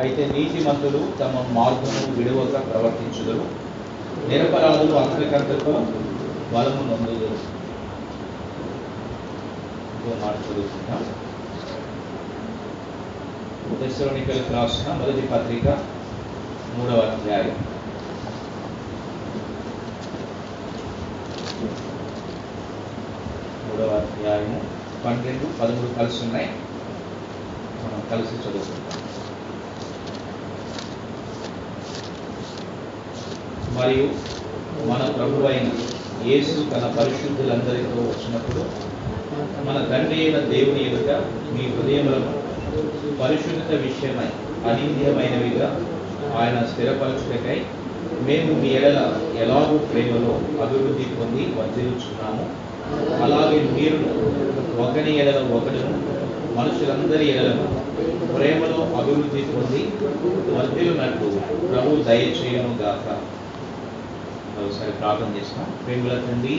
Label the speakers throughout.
Speaker 1: అయితే నీతిమంతులు తమ మార్గము విడవక ప్రవర్తించుదరు. నిరపరాధులు అంతకంతకు బలము నొందుదరు. ఇంకో మాట రాసిన మొదటి పత్రిక మూడవ అధ్యాయం. మూడవ అధ్యాయము పన్నెండు పదమూడు కలిసి ఉన్నాయి. మనం కలిసి చదువుకుంటాం మరియు మన ప్రభు అయిన యేసు తన పరిశుద్ధులందరితో వచ్చినప్పుడు మన తండ్రి అయిన దేవుని ఎదుట మీ హృదయములను పరిశుద్ధత విషయమై అనింద్యమైనవిగా ఆయన స్థిరపరచుటకై మేము మీ ఎడల ఎలాగూ ప్రేమలో అభివృద్ధి పొంది వర్ధిల్చున్నాము అలాగే మీరు ఒకని ఎడల ఒకడును మనుషులందరి ఎడలను ప్రేమలో అభివృద్ధి పొంది వర్ధిల్లునట్లు ప్రభు దయచేయను గాక ఒకసారి ప్రార్థన చేస్తాం ప్రేమల తండ్రి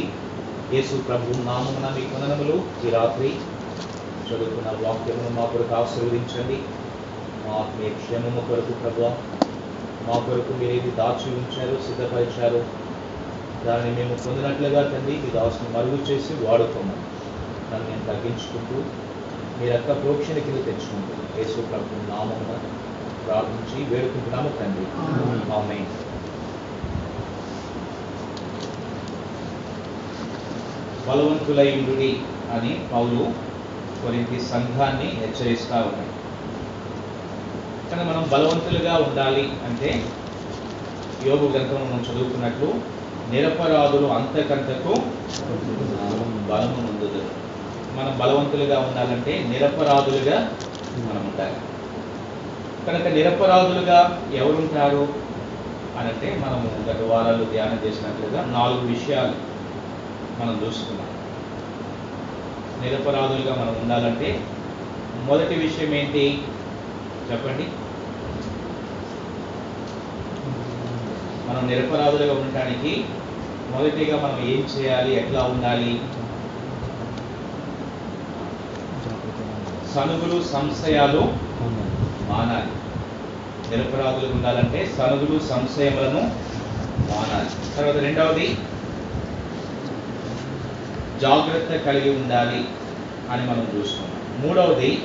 Speaker 1: యేసు ప్రభు నామమున మీ వందనములు. ఈ రాత్రి చదువుకున్న వాక్యమును మా కొరకు ఆశీర్వదించండి. మా ఆత్మీయ క్షేమము కొరకు ప్రభు మా కొరకు మీరు ఏది దాచి ఉంచారో సిద్ధపరిచారో దానిని మేము పొందినట్లుగా తండ్రి మీ దాసుని మరుగు చేసి వాడుకోమని దాన్ని నేను తగ్గించుకుంటూ మీ రక్త ప్రోక్షణ కింద తెచ్చుకుంటూ యేసు ప్రభు నామమున ప్రార్థించి వేడుకుంటున్నాము తండ్రి. ఆమేన్. బలవంతులైండుడి అని పౌలు కొరింథీ సంఘాన్ని హెచ్చరిస్తూ ఉన్నాడు. కానీ మనం బలవంతులుగా ఉండాలి అంటే యోగు గ్రంథం మనం చదువుకున్నట్లు నిరపరాధులు అంతకంతకు బలము ముందుదు మనం బలవంతులుగా ఉండాలంటే నిరపరాధులుగా మనం ఉండాలి. కనుక నిరపరాధులుగా ఎవరుంటారు? అనంటే మనము గత వారాలు ధ్యానం చేసినట్లుగా నాలుగు విషయాలు. మనం చూసుకున్నాం నిరపరాధులుగా మనం ఉండాలంటే మొదటి విషయం ఏంటి? చెప్పండి. మనం నిరపరాధులుగా ఉండటానికి మొదటిగా మనం ఏం చేయాలి? ఎట్లా ఉండాలి? సనుగులు సంశయాలు మానాలి. నిరపరాధులుగా ఉండాలంటే సనుగులు సంశయములను మానాలి. తర్వాత రెండవది జాగ్రత్త కలిగి ఉండాలి అని మనం చూస్తున్నాం. మూడవది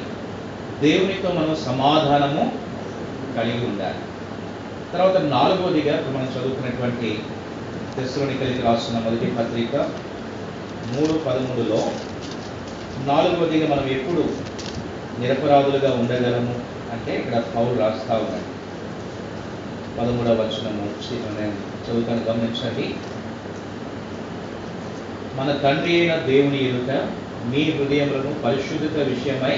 Speaker 1: దేవునితో మనం సమాధానము కలిగి ఉండాలి. తర్వాత నాలుగవదిగా ఇప్పుడు మనం చదువుకున్నటువంటి తెస్సలోనికలికి రాస్తున్న మొదటి పత్రిక మూడు పదమూడులో నాలుగవదిగా మనం ఎప్పుడు నిరపరాధులుగా ఉండగలము అంటే ఇక్కడ పౌలు రాస్తా ఉన్నాడు. పదమూడవ వచనము చదువుతాను గమనించండి. మన తండ్రి అయిన దేవుని ఎదుట మీ హృదయములను పరిశుద్ధత విషయమై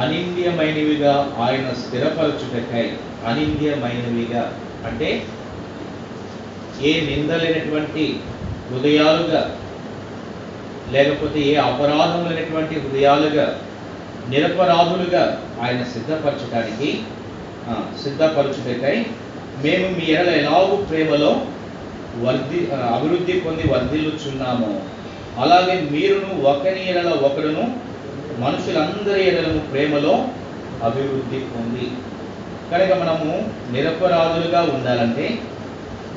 Speaker 1: అనింద్యమైనవిగా ఆయన స్థిరపరచుటకై. అనింద్యమైనవిగా అంటే ఏ నిందలేనటువంటి హృదయాలుగా లేకపోతే ఏ అపరాధం లేనటువంటి హృదయాలుగా నిరపరాధులుగా ఆయన సిద్ధపరచడానికి సిద్ధపరచుటకై మేము మీ ఎడల ఎలాగూ ప్రేమలో వర్ధి అభివృద్ధి పొంది వర్ధిల్లుచున్నాము. అలాగే మీరును ఒకరి ఎడల ఒకడును మనుషులందరి ఎడలను ప్రేమలో అభివృద్ధి పొంది. కనుక మనము నిరపరాధులుగా ఉండాలంటే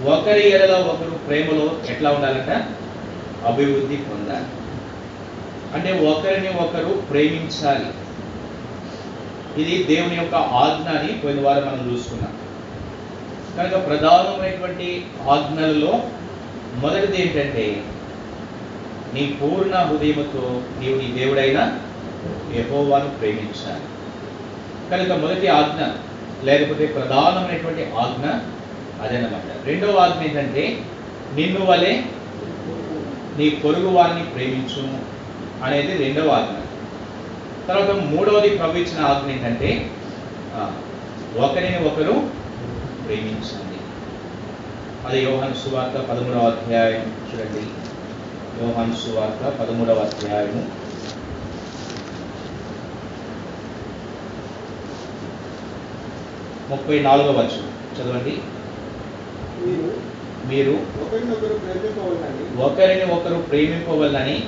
Speaker 1: ఒకరి ఎడల ఒకరు ప్రేమలో ఎట్లా ఉండాలంట? అభివృద్ధి పొందాలి. అంటే ఒకరిని ఒకరు ప్రేమించాలి. ఇది దేవుని యొక్క ఆజ్ఞ అని పోయిన వారం మనం చూసుకున్నాం. కనుక ప్రధానమైనటువంటి ఆజ్ఞలలో మొదటిది ఏంటంటే నీ పూర్ణ హృదయముతో నీవు నీ దేవుడైన యహోవాను ప్రేమించాలి. కనుక మొదటి ఆజ్ఞ లేకపోతే ప్రధానమైనటువంటి ఆజ్ఞ అదేనమాట. రెండవ ఆజ్ఞ ఏంటంటే నిన్ను వలె నీ పొరుగు వారిని ప్రేమించు అనేది రెండవ ఆజ్ఞ. తర్వాత మూడవది ప్రభు ఇచ్చిన ఆజ్ఞ ఏంటంటే ఒకరిని ఒకరు ప్రేమించండి అది యోహాను సువార్త పదమూడవ అధ్యాయం చూడండి. యోహాను సువార్త పదమూడవ అధ్యాయము. ముప్పై నాలుగవ వచనం. చదవండి.
Speaker 2: మీరు ప్రేమింపవలని
Speaker 1: ఒకరిని ఒకరు ప్రేమింపవల్లని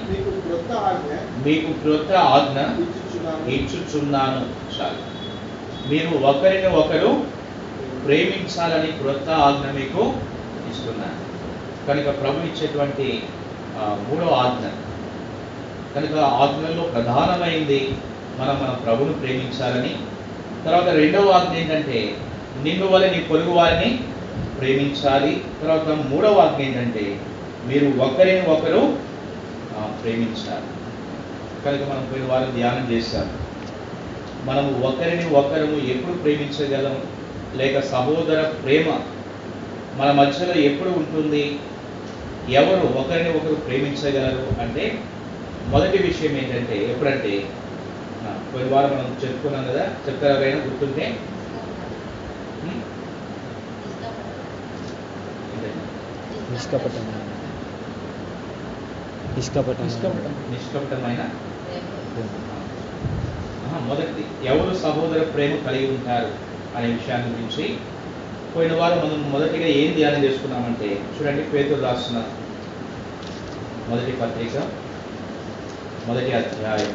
Speaker 2: మీకు క్రొత్త ఆజ్ఞ ఇచ్చుచున్నాను.
Speaker 1: చాలు. మీరు ఒకరిని ఒకరు ప్రేమించాలని క్రొత్త ఆజ్ఞ మీకు ఇస్తున్నాను. కనుక ప్రభు ఇచ్చేటువంటి మూడో ఆజ్ఞ. కనుక ఆజ్ఞల్లో ప్రధానమైంది మనం మన ప్రభును ప్రేమించాలని. తర్వాత రెండవ ఆజ్ఞ ఏంటంటే నిన్ను వల్ల నీ పొరుగు వారిని ప్రేమించాలి. తర్వాత మూడవ ఆజ్ఞ ఏంటంటే మీరు ఒకరిని ఒకరు ప్రేమించాలి. కనుక మనం పోయిన వారం ధ్యానం చేశాం. మనము ఒకరిని ఒకరము ఎప్పుడు ప్రేమించగలం? లేక సహోదర ప్రేమ మన మధ్యలో ఎప్పుడు ఉంటుంది? ఎవరు ఒకరిని ఒకరు ప్రేమించగలరు? అంటే మొదటి విషయం ఏంటంటే ఎప్పుడంటే పోయిన వారం మనం చెప్పుకున్నాం కదా చెప్తారా ఎవరైనా గుర్తుంటే. నిష్కపటమైన. మొదటిది. ఎవరు సహోదర ప్రేమ కలిగి ఉంటారు? అనే విషయాన్ని గురించి పోయిన వారం మనం మొదటిగా ఏం ధ్యానం చేసుకున్నామంటే చూడండి పేతురు రాసిన మొదటి పత్రిక మొదటి అధ్యాయం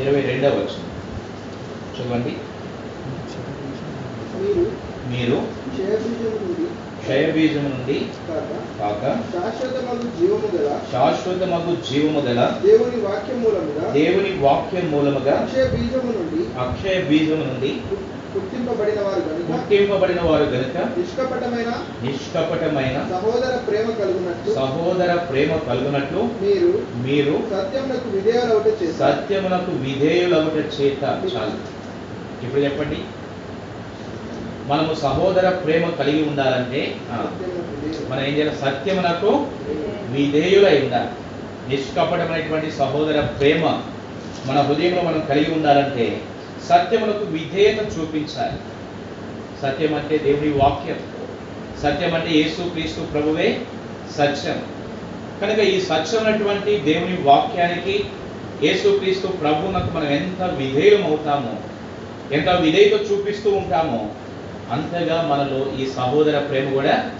Speaker 1: ఇరవై రెండవ వచ్చిన చూడండి
Speaker 2: మీరు
Speaker 1: మీరు
Speaker 2: క్షయబీజం నుండి కాక శాశ్వతమగు జీవము గల
Speaker 1: శాశ్వతమగు జీవము గల
Speaker 2: దేవుని వాక్యం మూలముగా
Speaker 1: దేవుని వాక్యం మూలముగా
Speaker 2: అక్షయ బీజము నుండి
Speaker 1: అక్షయ బీజము నుండి
Speaker 2: పుట్టింపబడిన వారు కనుక
Speaker 1: పుట్టింపబడిన వారు గనుక
Speaker 2: నిష్కపటమైన
Speaker 1: నిష్కపటమైన
Speaker 2: సహోదర ప్రేమ కలుగునట్టు
Speaker 1: సహోదర ప్రేమ కలుగునట్లు
Speaker 2: మీరు
Speaker 1: మీరు
Speaker 2: సత్యమునకు విధేయులవుట చేస్తారు
Speaker 1: సత్యమునకు విధేయులవుట చేత చాలు. ఇప్పుడు చెప్పండి. మనము సహోదర ప్రేమ కలిగి ఉండాలంటే మనం ఏం చేయాలి? సత్యమునకు విధేయులై ఉండాలి. నిష్కపటమైనటువంటి సహోదర ప్రేమ మన హృదయంలో మనం కలిగి ఉండాలంటే సత్యమునకు విధేయత చూపించాలి. సత్యం అంటే దేవుని వాక్యం. సత్యం అంటే యేసు క్రీస్తు ప్రభువే సత్యం. కనుక ఈ సత్యమైనటువంటి దేవుని వాక్యానికి యేసుక్రీస్తు ప్రభువునకు మనం ఎంత విధేయం అవుతామో ఎంత విధేయత చూపిస్తూ ఉంటామో అంతగా మనలో ఈ సహోదర ప్రేమ కూడా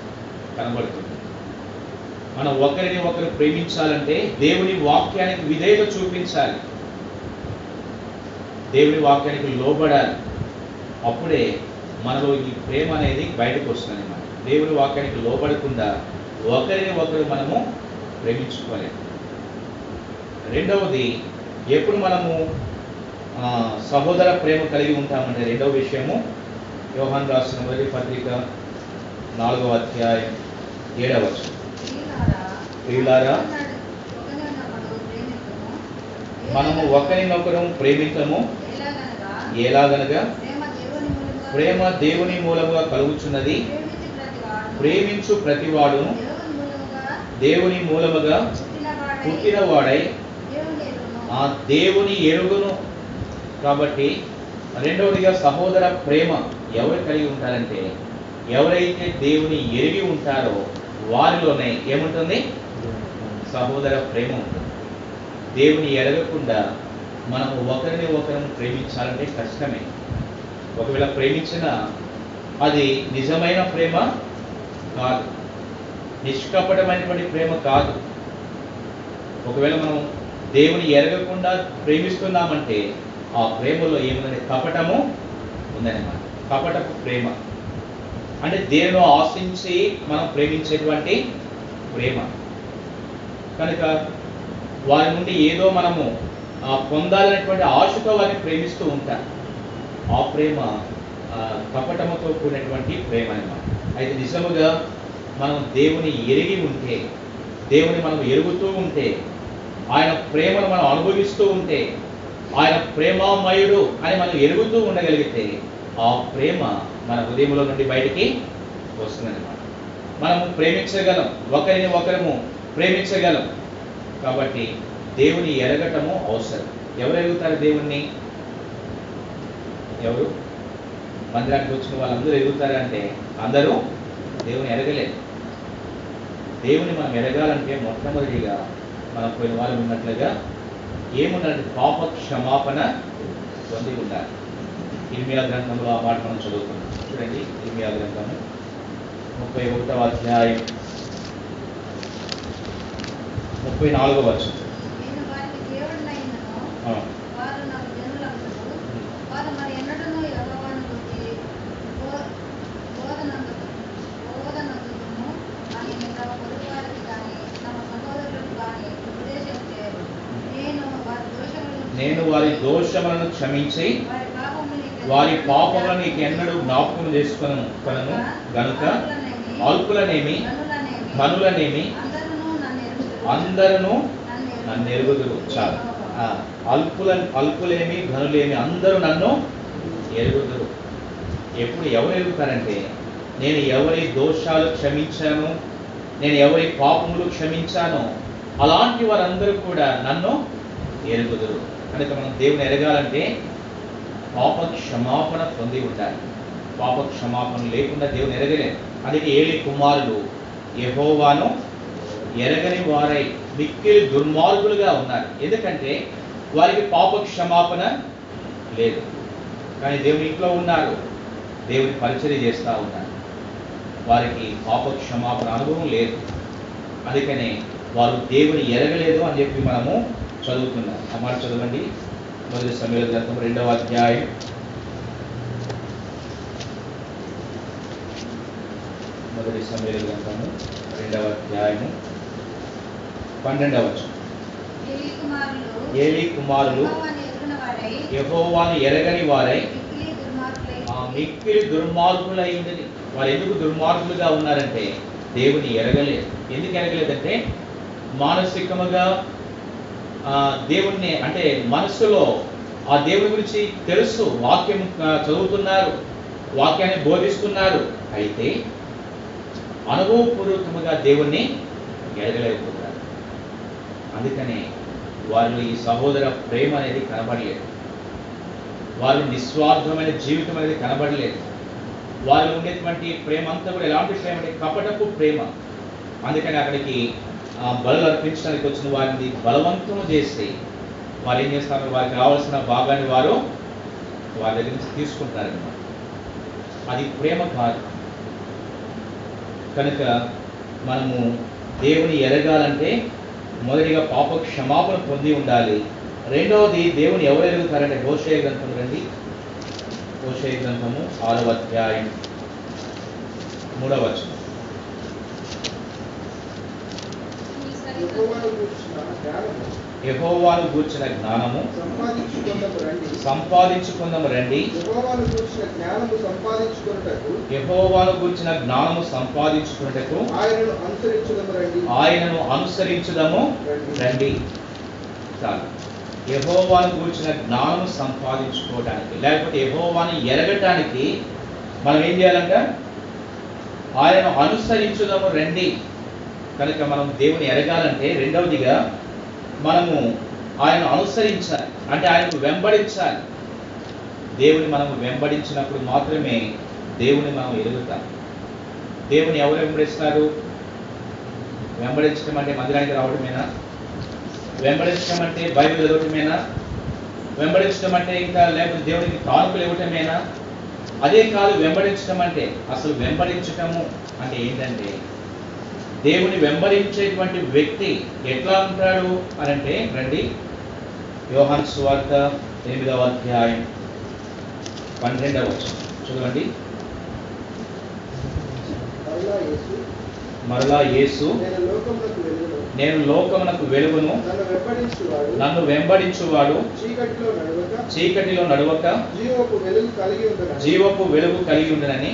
Speaker 1: కనబడుతుంది. మనం ఒకరిని ఒకరు ప్రేమించాలంటే దేవుని వాక్యానికి విధేయత చూపించాలి. దేవుని వాక్యానికి లోబడాలి. అప్పుడే మనలో ఈ ప్రేమ అనేది బయటకు వస్తుంది అన్నమాట. దేవుని వాక్యానికి లోబడకుండా ఒకరిని ఒకరు మనము ప్రేమించుకోలేము రెండవది ఎప్పుడు మనము సహోదర ప్రేమ కలిగి ఉంటామంటే రెండవ విషయము యోహాన్ రాసిన మొదటి పత్రిక నాలుగవ అధ్యాయం ఏడవ ప్రియులారా, మనము ఒకరినొకరు ప్రేమించము ఎలాగనగా ప్రేమ దేవుని మూలముగా కలుగుచున్నది ప్రేమించు ప్రతివాడును దేవుని మూలముగా పుట్టినవాడై ఆ దేవుని ఎరుగును. కాబట్టి రెండవదిగా సహోదర ప్రేమ. ఎవరు కలిగి ఉంటారంటే ఎవరైతే దేవుని ఎరిగి ఉంటారో వారిలోనే ఏముంటుంది? సహోదర ప్రేమ ఉంటుంది. దేవుని ఎరగకుండా మనము ఒకరిని ఒకరిని ప్రేమించాలంటే కష్టమే. ఒకవేళ ప్రేమించినా అది నిజమైన ప్రేమ కాదు. నిష్కపటమైనటువంటి ప్రేమ కాదు. ఒకవేళ మనం దేవుని ఎరగకుండా ప్రేమిస్తున్నామంటే ఆ ప్రేమలో ఏముందని కపటము ఉందన్నమాట. కపటపు ప్రేమ. అంటే దేనిలో ఆశించి మనం ప్రేమించేటువంటి ప్రేమ. కనుక వారి నుండి ఏదో మనము పొందాలనేటువంటి ఆశతో వారిని ప్రేమిస్తూ ఉంటాం. ఆ ప్రేమ కపటముతో కూడినటువంటి ప్రేమ అనమాట అయితే నిజముగా మనం దేవుని ఎరిగి ఉంటే దేవుని మనం ఎరుగుతూ ఉంటే ఆయన ప్రేమను మనం అనుభవిస్తూ ఉంటే ఆయన ప్రేమామయుడు అని మనం ఎరుగుతూ ఉండగలిగితే ఆ ప్రేమ మన హృదయంలో నుండి బయటికి వస్తుందన్నమాట. మనము ప్రేమించగలం ఒకరిని ఒకరము ప్రేమించగలం. కాబట్టి దేవుని ఎరగటము అవసరం. ఎవరు ఎరుగుతారు దేవుణ్ణి? ఎవరు? మందిరానికి వచ్చిన వాళ్ళందరూ ఎదుగుతారంటే అందరూ దేవుని ఎరగలేదు దేవుని మనం ఎరగాలంటే మొట్టమొదటిగా మనం పోయిన వాళ్ళు ఉన్నట్లుగా ఏముండాలంటే పాప క్షమాపణ పొంది ఉండాలి. ఇర్మియా గ్రంథంలో ఆ మాట మనం చదువుకున్నాం. చూడండి ఇర్మియా గ్రంథము ముప్పై ఒకటవ అధ్యాయం. ముప్పై నాలుగో వర్షం
Speaker 3: నేను వారి
Speaker 1: దోషములను క్షమించి
Speaker 3: వారి పాపములు
Speaker 1: పాపములను నీకు ఎన్నడూ జ్ఞాపకం చేసుకును కలను గనుక అల్పులనేమి ధనులనేమి
Speaker 3: అందరూ నన్ను ఎరుగుదురు.
Speaker 1: చాలు. ఆ, అల్పుల అల్పులేమి ధనులేమి అందరూ నన్ను ఎరుగుదురు. ఎప్పుడు ఎవరు ఎరుగుతారంటే నేను ఎవరి దోషాలు క్షమించాను నేను ఎవరి పాపములు క్షమించానో అలాంటి వారందరూ కూడా నన్ను ఎరుగుదురు. కనుక మనం దేవుని ఎరగాలంటే పాప క్షమాపణ పొంది ఉండాలి. పాప క్షమాపణ లేకుండా దేవుని ఎరగలేం. అందుకే ఏలి కుమారులు యహోవాను ఎరగని వారై మిక్కిలి దుర్మార్గులుగా ఉన్నారు. ఎందుకంటే వారికి పాప క్షమాపణ లేదు. కానీ దేవుని ఇంట్లో ఉన్నారు. దేవుని పరిచయం చేస్తూ ఉన్నారు. వారికి పాప క్షమాపణ అనుభవం లేదు. అందుకనే వారు దేవుని ఎరగలేదు అని చెప్పి మనము చదువుతున్నాం. ఆ చదవండి. మొదటి సమయాల గ్రంథం రెండవ అధ్యాయం. మొదటి సమయాల గ్రంథము రెండవ అధ్యాయము. పన్నెండవ
Speaker 3: ఏలి కుమారులు
Speaker 1: ఏలీ
Speaker 3: ఎరగని వారై మిక్కిలి దుర్మార్గులై
Speaker 1: ఆ మిక్కిలి దుర్మార్గులై ఉండేది వారు ఎందుకు దుర్మార్గులుగా ఉన్నారంటే దేవుని ఎరగలేదు. ఎందుకు ఎరగలేదంటే మానసికముగా ఆ, దేవుణ్ణి అంటే మనసులో ఆ దేవుని గురించి తెలుసు. వాక్యం చదువుతున్నారు. వాక్యాన్ని బోధిస్తున్నారు. అయితే అనుభవపూర్వకముగా దేవుణ్ణి ఎరగలేకపోతున్నారు. అందుకనే వారిలో ఈ సహోదర ప్రేమ అనేది కనబడలేదు. వారి నిస్వార్థమైన జీవితం అనేది కనబడలేదు. వారిలో ఉండేటువంటి ప్రేమ అంతా కూడా ఎలాంటి ప్రేమ అంటే కపటపు ప్రేమ. అందుకని అక్కడికి ఆ, అర్పించడానికి వచ్చిన వారిని బలవంతం చేసి వారు ఏం చేస్తారు? వారికి కావాల్సిన భాగాన్ని వారు వారి దగ్గర నుంచి తీసుకుంటారనమాట అది ప్రేమ కాదు. కనుక మనము దేవుని ఎరగాలంటే మొదటిగా పాప క్షమాపణ పొంది ఉండాలి. రెండవది దేవుని ఎవరు ఎరుగుతారంటే హోషయ గ్రంథం రండి. హోషయ గ్రంథము ఆరవ అధ్యాయం మూడవ వచనం
Speaker 3: మీ సరిహద్దు
Speaker 2: యహోవాను గూర్చిన జ్ఞానము. సంపాదించుకుందాము రండి. యహోవాను గూర్చిన జ్ఞానము
Speaker 1: గూర్చిన సంపాదించుకున్నటకు
Speaker 2: ఆయనను అనుసరించుదము రండి.
Speaker 1: ఆయనను రండి చాలు. యహోవాను గూర్చిన జ్ఞానం సంపాదించుకోవడానికి లేకపోతే యహోవాను ఎరగటానికి మనం ఏం చేయాలంట? ఆయనను అనుసరించుదాము రండి. కనుక మనం దేవుని ఎరగాలంటే రెండవదిగా మనము ఆయన అనుసరించాలి. అంటే ఆయనకు వెంబడించాలి. దేవుని మనం వెంబడించినప్పుడు మాత్రమే దేవుని మనం ఎదుగుతాం దేవుని ఎవరు వెంబడిస్తారు? వెంబడించడం అంటే మందిరానికి రావడమేనా వెంబడించడం అంటే బైబిల్ చదవటమేనా? వెంబడించడం అంటే ఇంకా లేకపోతే దేవునికి కానుకలు ఇవ్వటమేనా? అదే కాదు వెంబడించడం అంటే అసలు వెంబడించటము అంటే ఏంటంటే దేవుని వెంబడించేటువంటి వ్యక్తి ఎట్లా ఉంటాడు అని అంటే రండి. యోహాన్ సువార్త ఎనిమిదవ అధ్యాయం పన్నెండవ చదవండి
Speaker 2: మరలా యేసు నేను లోకమునకు వెలుగును నన్ను వెంబడించువాడు చీకటిలో నడవక జీవపు వెలుగు కలిగి
Speaker 1: ఉండనని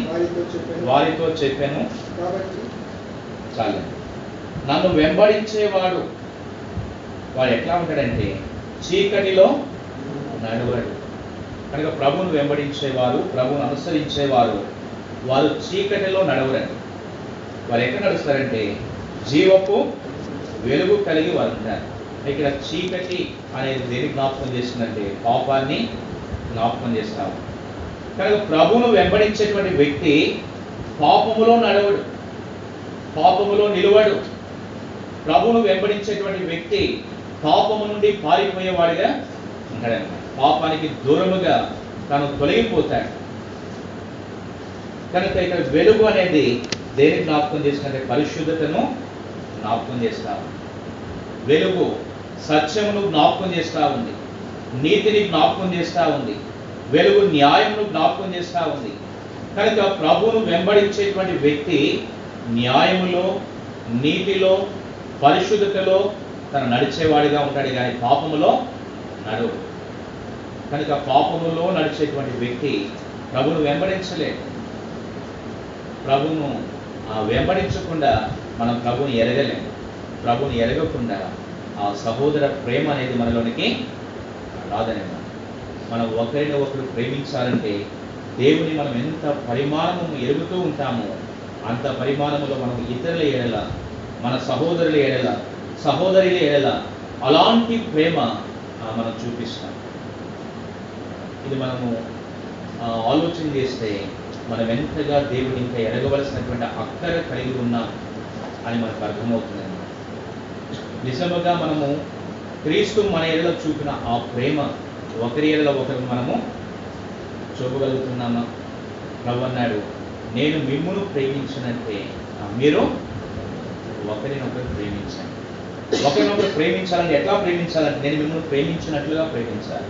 Speaker 2: వారితో చెప్పాను.
Speaker 1: చాలు నన్ను వెంబడించేవాడు. వాడు ఎట్లా ఉంటాడంటే చీకటిలో నడవడు. కనుక ప్రభువును వెంబడించేవారు ప్రభువును అనుసరించేవారు వారు చీకటిలో నడవరండి వారు ఎక్కడ నడుస్తారంటే జీవపు వెలుగు కలిగి వారు ఉంటారు. ఇక్కడ చీకటి అనేది దేని జ్ఞాపకం చేస్తుందంటే పాపాన్ని జ్ఞాపకం చేస్తాము. కనుక ప్రభువును వెంబడించేటువంటి వ్యక్తి పాపములో నడవడు. పాపములో నిలువడు. ప్రభువును వెంబడించేటువంటి వ్యక్తి పాపము నుండి పారిపోయేవాడిగా ఉంటాడన్నమాట పాపానికి దూరముగా తను తొలగిపోతాడు. కనుక ఇక్కడ వెలుగు అనేది దేని జ్ఞాపకం చేసుకుంటే పరిశుద్ధతను జ్ఞాపకం చేస్తా ఉంది. వెలుగు సత్యమును జ్ఞాపకం చేస్తా ఉంది. నీతిని జ్ఞాపకం చేస్తా ఉంది. వెలుగు న్యాయమును జ్ఞాపకం చేస్తా ఉంది. కనుక ప్రభువును వెంబడించేటువంటి వ్యక్తి న్యాయములో నీతిలో పరిశుద్ధతలో తను నడిచేవాడిగా ఉంటాడు. కానీ పాపములో నడవు కనుక పాపములో నడిచేటువంటి వ్యక్తి ప్రభును వెంబడించలేడు. ప్రభును ఆ, వెంబడించకుండా మనం ప్రభుని ఎరగలేము. ప్రభుని ఎరగకుండా ఆ సహోదర ప్రేమ అనేది మనలోనికి రాదనేమాట మనం ఒకరిని ఒకరు ప్రేమించాలంటే దేవుని మనం ఎంత పరిమాణము ఎరుగుతూ ఉంటామో అంత పరిమాణములో మనం ఇతరుల ఎడల మన సహోదరుల ఎడల సహోదరుల ఎడల అలాంటి ప్రేమ మనం చూపిస్తాం. ఇది మనము ఆలోచన చేస్తే మనం ఎంతగా దేవుని ఇంకా ఎరగవలసినటువంటి అక్కర కలిగి ఉన్నాం అని మనకు అర్థమవుతుంది నిజముగా మనము క్రీస్తు మన ఎడలో చూపిన ఆ ప్రేమ ఒకరి ఎడల ఒకరు మనము చూపగలుగుతున్నామా? ప్రభు అన్నాడు నేను మిమ్మును ప్రేమించినట్టే. మీరు ఒకరినొకరు ప్రేమించండి. ఒకరినొకరు ప్రేమించాలని ఎట్లా ప్రేమించాలంటే నేను మిమ్మల్ని ప్రేమించినట్లుగా ప్రేమించాలి.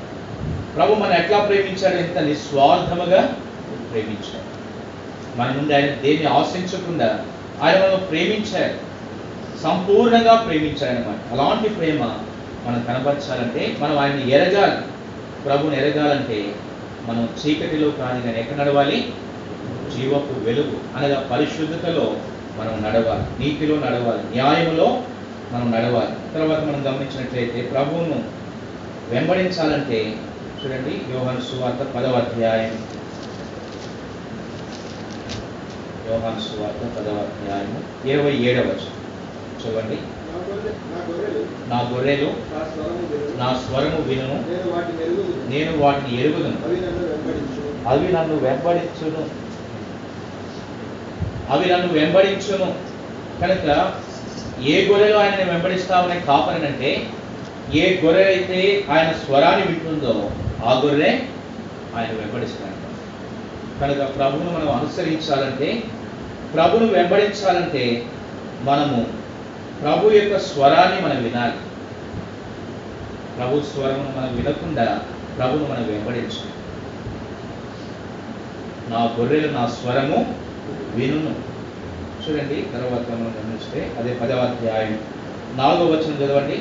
Speaker 1: ప్రభు మనం ఎట్లా ప్రేమించాడు? ఎంత నిస్వార్థముగా ప్రేమించాడు. మన నుండి ఆయన దేన్ని ఆశించకుండా ఆయన మనం ప్రేమించాడు. సంపూర్ణంగా ప్రేమించాడు అనమాట అలాంటి ప్రేమ మనం కనపరచాలంటే మనం ఆయన్ని ఎరగాలి. ప్రభుని ఎరగాలంటే మనం చీకటిలో కానీ ఎక్కడ నడవాలి? జీవపు వెలుగు అనగా పరిశుద్ధతలో మనం నడవాలి నీతిలో నడవాలి న్యాయంలో మనం నడవాలి. తర్వాత మనం గమనించినట్లయితే ప్రభువును వెంబడించాలంటే చూడండి యోహాను సువార్త పదవ అధ్యాయం. యోహాను సువార్త పదవ అధ్యాయము ఇరవై ఏడవ చూడండి.
Speaker 2: నా గొర్రెలు
Speaker 1: నా
Speaker 2: స్వరము వినును. నేను వాటిని ఎరుగుదును. అవి నన్ను
Speaker 1: అవి నన్ను వెంబడించును. అవి నన్ను వెంబడించును. కనుక ఏ గొర్రెలు ఆయనని వెంబడిస్తామనే కాపరనంటే ఏ గొర్రె అయితే ఆయన స్వరాన్ని వింటుందో ఆ గొర్రె ఆయన వెంబడిస్తాడు కనుక ప్రభును మనం అనుసరించాలంటే ప్రభును వెంబడించాలంటే మనము ప్రభు యొక్క స్వరాన్ని మనం వినాలి. ప్రభు స్వరమును మనం వినకుండా ప్రభును మనం వెంబడించాలి నా గొర్రెలు నా స్వరము వినును చూడండి తర్వాత మనం గమనిస్తే అదే పదవ అధ్యాయం. నాలుగో వచనం చదవండి.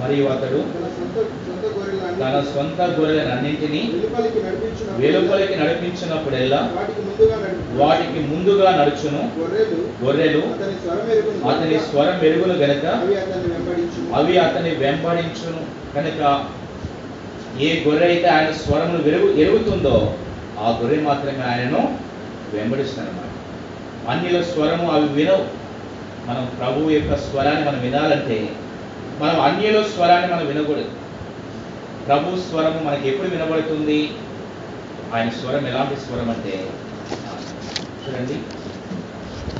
Speaker 2: మరియు అతడు తన సొంత
Speaker 1: గొర్రెలన్నింటినీ
Speaker 2: వెలుపలికి నడిపించిన.
Speaker 1: వెలుపలికి నడిపించినప్పుడెల్లా
Speaker 2: వాటికి ముందుగా
Speaker 1: నడుచును.
Speaker 2: గొర్రెలు అతని స్వరం
Speaker 1: అతని
Speaker 2: గనుక అవి
Speaker 1: అతని వెంబడించును. కనుక ఏ గొర్రె అయితే ఆయన స్వరమును వెరుగు ఎరుగుతుందో ఆ గొర్రె మాత్రమే ఆయనను వెంబడిస్తానమాట అన్యుల స్వరము అవి వినవు. మనం ప్రభువు యొక్క స్వరాన్ని మనం వినాలంటే మనం అన్యుల స్వరాన్ని మనం వినకూడదు. ప్రభు స్వరము మనకి ఎప్పుడు వినబడుతుంది? ఆయన స్వరం ఎలాంటి స్వరం అంటే? చూడండి.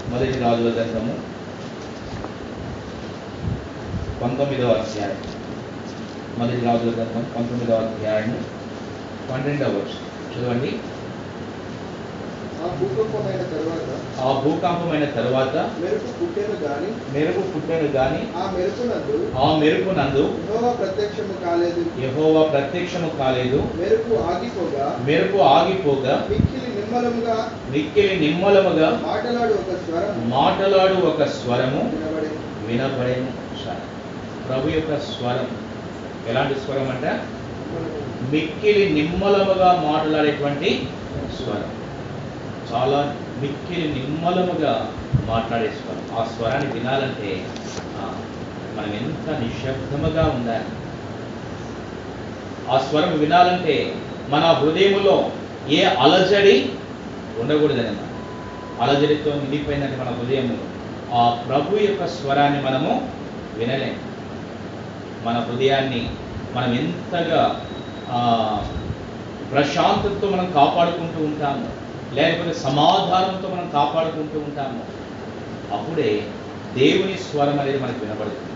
Speaker 1: మొదటి రాజుల గ్రంథము. పంతొమ్మిదవ అధ్యాయం. మొదటి రాజుల గ్రంథం పంతొమ్మిదవ అధ్యాయము. పన్నెండవ వర్షం చదవండి.
Speaker 2: ఆ భూకంపమైన తరువాత
Speaker 1: ఆ భూకంపమైన తరువాత
Speaker 2: మెరుపు పుట్టెను గాని
Speaker 1: మెరుపు పుట్టెను గాని
Speaker 2: ఆ మెరుపునందు
Speaker 1: ఆ మెరుపు నందు
Speaker 2: యెహోవా ప్రత్యక్షము కాలేదు.
Speaker 1: యెహోవా ప్రత్యక్షము కాలేదు.
Speaker 2: మెరుపు ఆగిపోగా
Speaker 1: మెరుపు ఆగిపోగా
Speaker 2: మిక్కిలి నిమ్మలముగా
Speaker 1: మిక్కిలి నిమ్మలముగా
Speaker 2: మాటలాడు ఒక స్వరం
Speaker 1: మాటలాడు ఒక స్వరము వినబడేను. ప్రభు యొక్క స్వరం. ఎలాంటి స్వరం అంటే మిక్కిలి నిమ్మలముగా మాట్లాడేటువంటి స్వరం. చాలా మిక్కిలి నిమ్మలముగా మాట్లాడే స్వరం. ఆ స్వరాన్ని వినాలంటే మనం ఎంత నిశ్శబ్దముగా ఉండాలి. ఆ స్వరం వినాలంటే మన హృదయంలో ఏ అలజడి ఉండకూడదని అలజడితో నిండిపోయిందంటే మన హృదయంలో ఆ ప్రభు యొక్క స్వరాన్ని మనము వినలేము. మన హృదయాన్ని మనం ఎంతగా ప్రశాంతతతో మనం కాపాడుకుంటూ ఉంటాము. లేకపోతే సమాధానంతో మనం కాపాడుకుంటూ ఉంటాము. అప్పుడే దేవుని స్వరం అనేది మనకు వినబడుతుంది.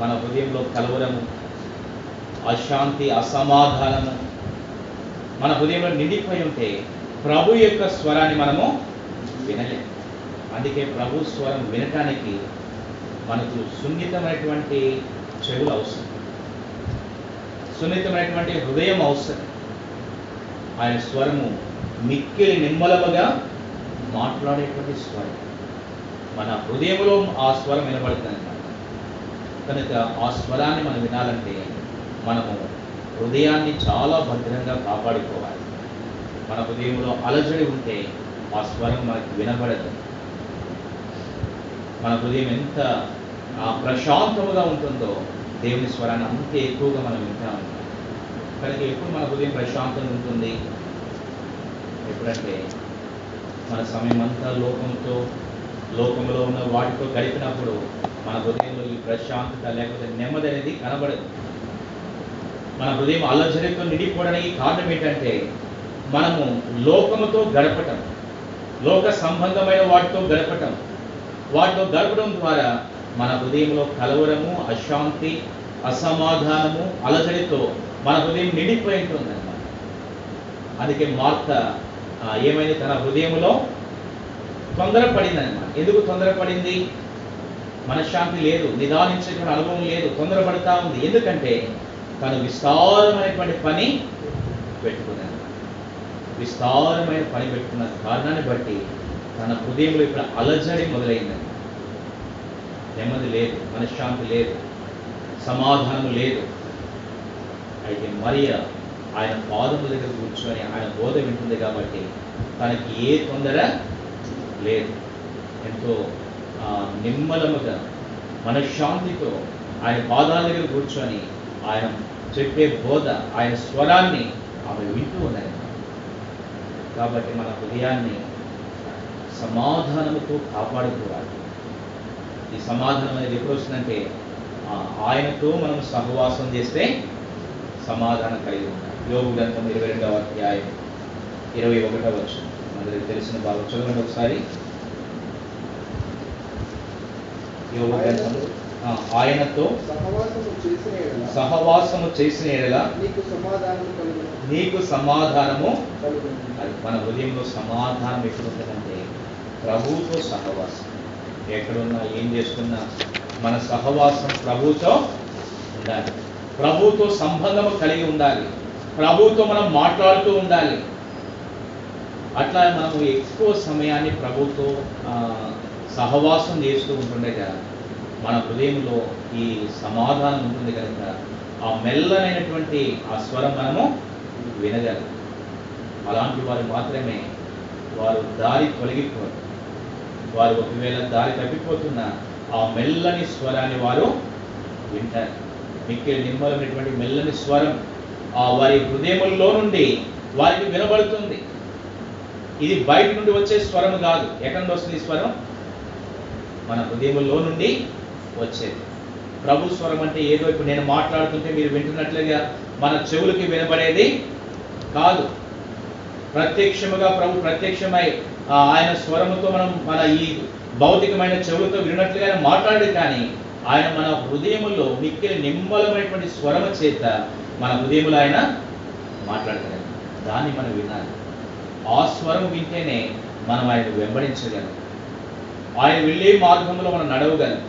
Speaker 1: మన హృదయంలో కలవరము అశాంతి అసమాధానము మన హృదయంలో నిండిపోయి ఉంటే ప్రభు యొక్క స్వరాన్ని మనము వినలేము. అందుకే ప్రభు స్వరం వినటానికి మనకు సున్నితమైనటువంటి చెవులు అవసరం. సున్నితమైనటువంటి హృదయం అవసరం. ఆయన స్వరము మిక్కిలి నిమ్మలముగా మాట్లాడేటువంటి స్వరం. మన హృదయంలో ఆ స్వరం వినబడుతుంది కనుక ఆ స్వరాన్ని మనం వినాలంటే మనము హృదయాన్ని చాలా భద్రంగా కాపాడుకోవాలి. మన హృదయంలో అలజడి ఉంటే ఆ స్వరం మనకి వినబడదు. మన హృదయం ఎంత ఆ, ప్రశాంతముగా ఉంటుందో దేవుని స్వరాన్ని అంతే ఎక్కువగా మనం వింటా కనుక ఎప్పుడు మన హృదయం ప్రశాంతంగా ఉంటుంది. ఎప్పుడంటే మన సమయం అంతా లోకంతో లోకంలో ఉన్న వాటితో గడిపినప్పుడు మన హృదయంలో ఈ ప్రశాంతత లేకపోతే నెమ్మది అనేది కనబడదు. మన హృదయం అల్లజడితో నిండిపోవడానికి కారణం ఏంటంటే మనము లోకముతో గడపటం లోక సంబంధమైన వాటితో గడపటం. వాటితో గడపడం ద్వారా మన హృదయంలో కలవరము అశాంతి అసమాధానము అలజడితో మన హృదయం నిండిపోయి ఉంటుందన్నమాట. అందుకే మార్త ఏమైంది? తన హృదయంలో తొందరపడిందన్నమాట. ఎందుకు తొందరపడింది? మనశ్శాంతి లేదు నిదానించేటువంటి అనుభవం లేదు తొందరపడతా ఉంది. ఎందుకంటే తను విస్తారమైనటువంటి పని పెట్టుకున్నాను విస్తారమైన పని పెట్టుకున్న కారణాన్ని బట్టి తన హృదయంలో ఇప్పుడు అలజడి మొదలైందని నెమ్మది లేదు మనశ్శాంతి లేదు సమాధానం లేదు. అయితే మరియ ఆయన పాదముల దగ్గర కూర్చొని ఆయన బోధ వింటుంది కాబట్టి తనకి ఏ తొందర లేదు. ఎంతో నిమ్మలముగా మనశ్శాంతితో ఆయన పాదాల దగ్గర కూర్చొని ఆయన చెప్పే బోధ ఆయన స్వరాన్ని ఆమె వింటూ ఉన్నది. కాబట్టి మన హృదయాన్ని సమాధానముతో కాపాడుకోవాలి. ఈ సమాధానం అనేది ఎప్పుడు వస్తుందంటే ఆయనతో మనం సహవాసం చేస్తే సమాధానం కలిగి ఉంటాం యోగు గ్రంథం ఇరవై రెండవ అధ్యాయం ఇరవై ఒకటవ వచ్చిన అందరికి తెలిసిన భాగం. చదవండి ఒకసారి. యోగు గ్రంథం. ఆయనతో
Speaker 2: సహవాసము చేసిన ఎడల నీకు
Speaker 1: సమాధానము అది మన హృదయంలో సమాధానం ఎక్కడ ఉంటుందంటే ప్రభువుతో సహవాసం. ఎక్కడున్నా ఏం చేస్తున్నా మన సహవాసం ప్రభువుతో ఉండాలి. ప్రభుతో సంబంధం కలిగి ఉండాలి. ప్రభుతో మనం మాట్లాడుతూ ఉండాలి. అట్లా మనము ఎక్కువ సమయాన్ని ప్రభుతో సహవాసం చేస్తూ ఉంటుండగా మన హృదయంలో ఈ సమాధానం ఉంటుంది కనుక ఆ మెల్లనైనటువంటి ఆ స్వరం మనము వినగలం. అలాంటి వారు మాత్రమే వారు దారి తొలగిపోరు. వారు ఒకవేళ దారి తప్పిపోతున్న ఆ మెల్లని స్వరాన్ని వారు వింటారు. మిక్కిలి నిర్మలమైనటువంటి మెల్లని స్వరం ఆ వారి హృదయముల్లో నుండి వారికి వినబడుతుంది. ఇది బయట నుండి వచ్చే స్వరం కాదు. ఎక్కడి నుండి వస్తుంది ఈ స్వరం? మన హృదయములో నుండి వచ్చేది. ప్రభు స్వరం అంటే ఏదో ఇప్పుడు నేను మాట్లాడుతుంటే మీరు వింటున్నట్లుగా మన చెవులకి వినబడేది కాదు. ప్రత్యక్షముగా ప్రభు ప్రత్యక్షమై ఆయన స్వరముతో మనం మన ఈ భౌతికమైన చెవులతో వినట్లుగా మాట్లాడేది కానీ ఆయన మన హృదయములో మిక్కిలి నిమ్మలమైనటువంటి స్వరము చేత మన హృదయములో ఆయన మాట్లాడగలం దాన్ని మనం వినాలి. ఆ స్వరం వింటేనే మనం ఆయన వెంబడించగలం. ఆయన వెళ్ళే మార్గంలో మనం నడవగలం.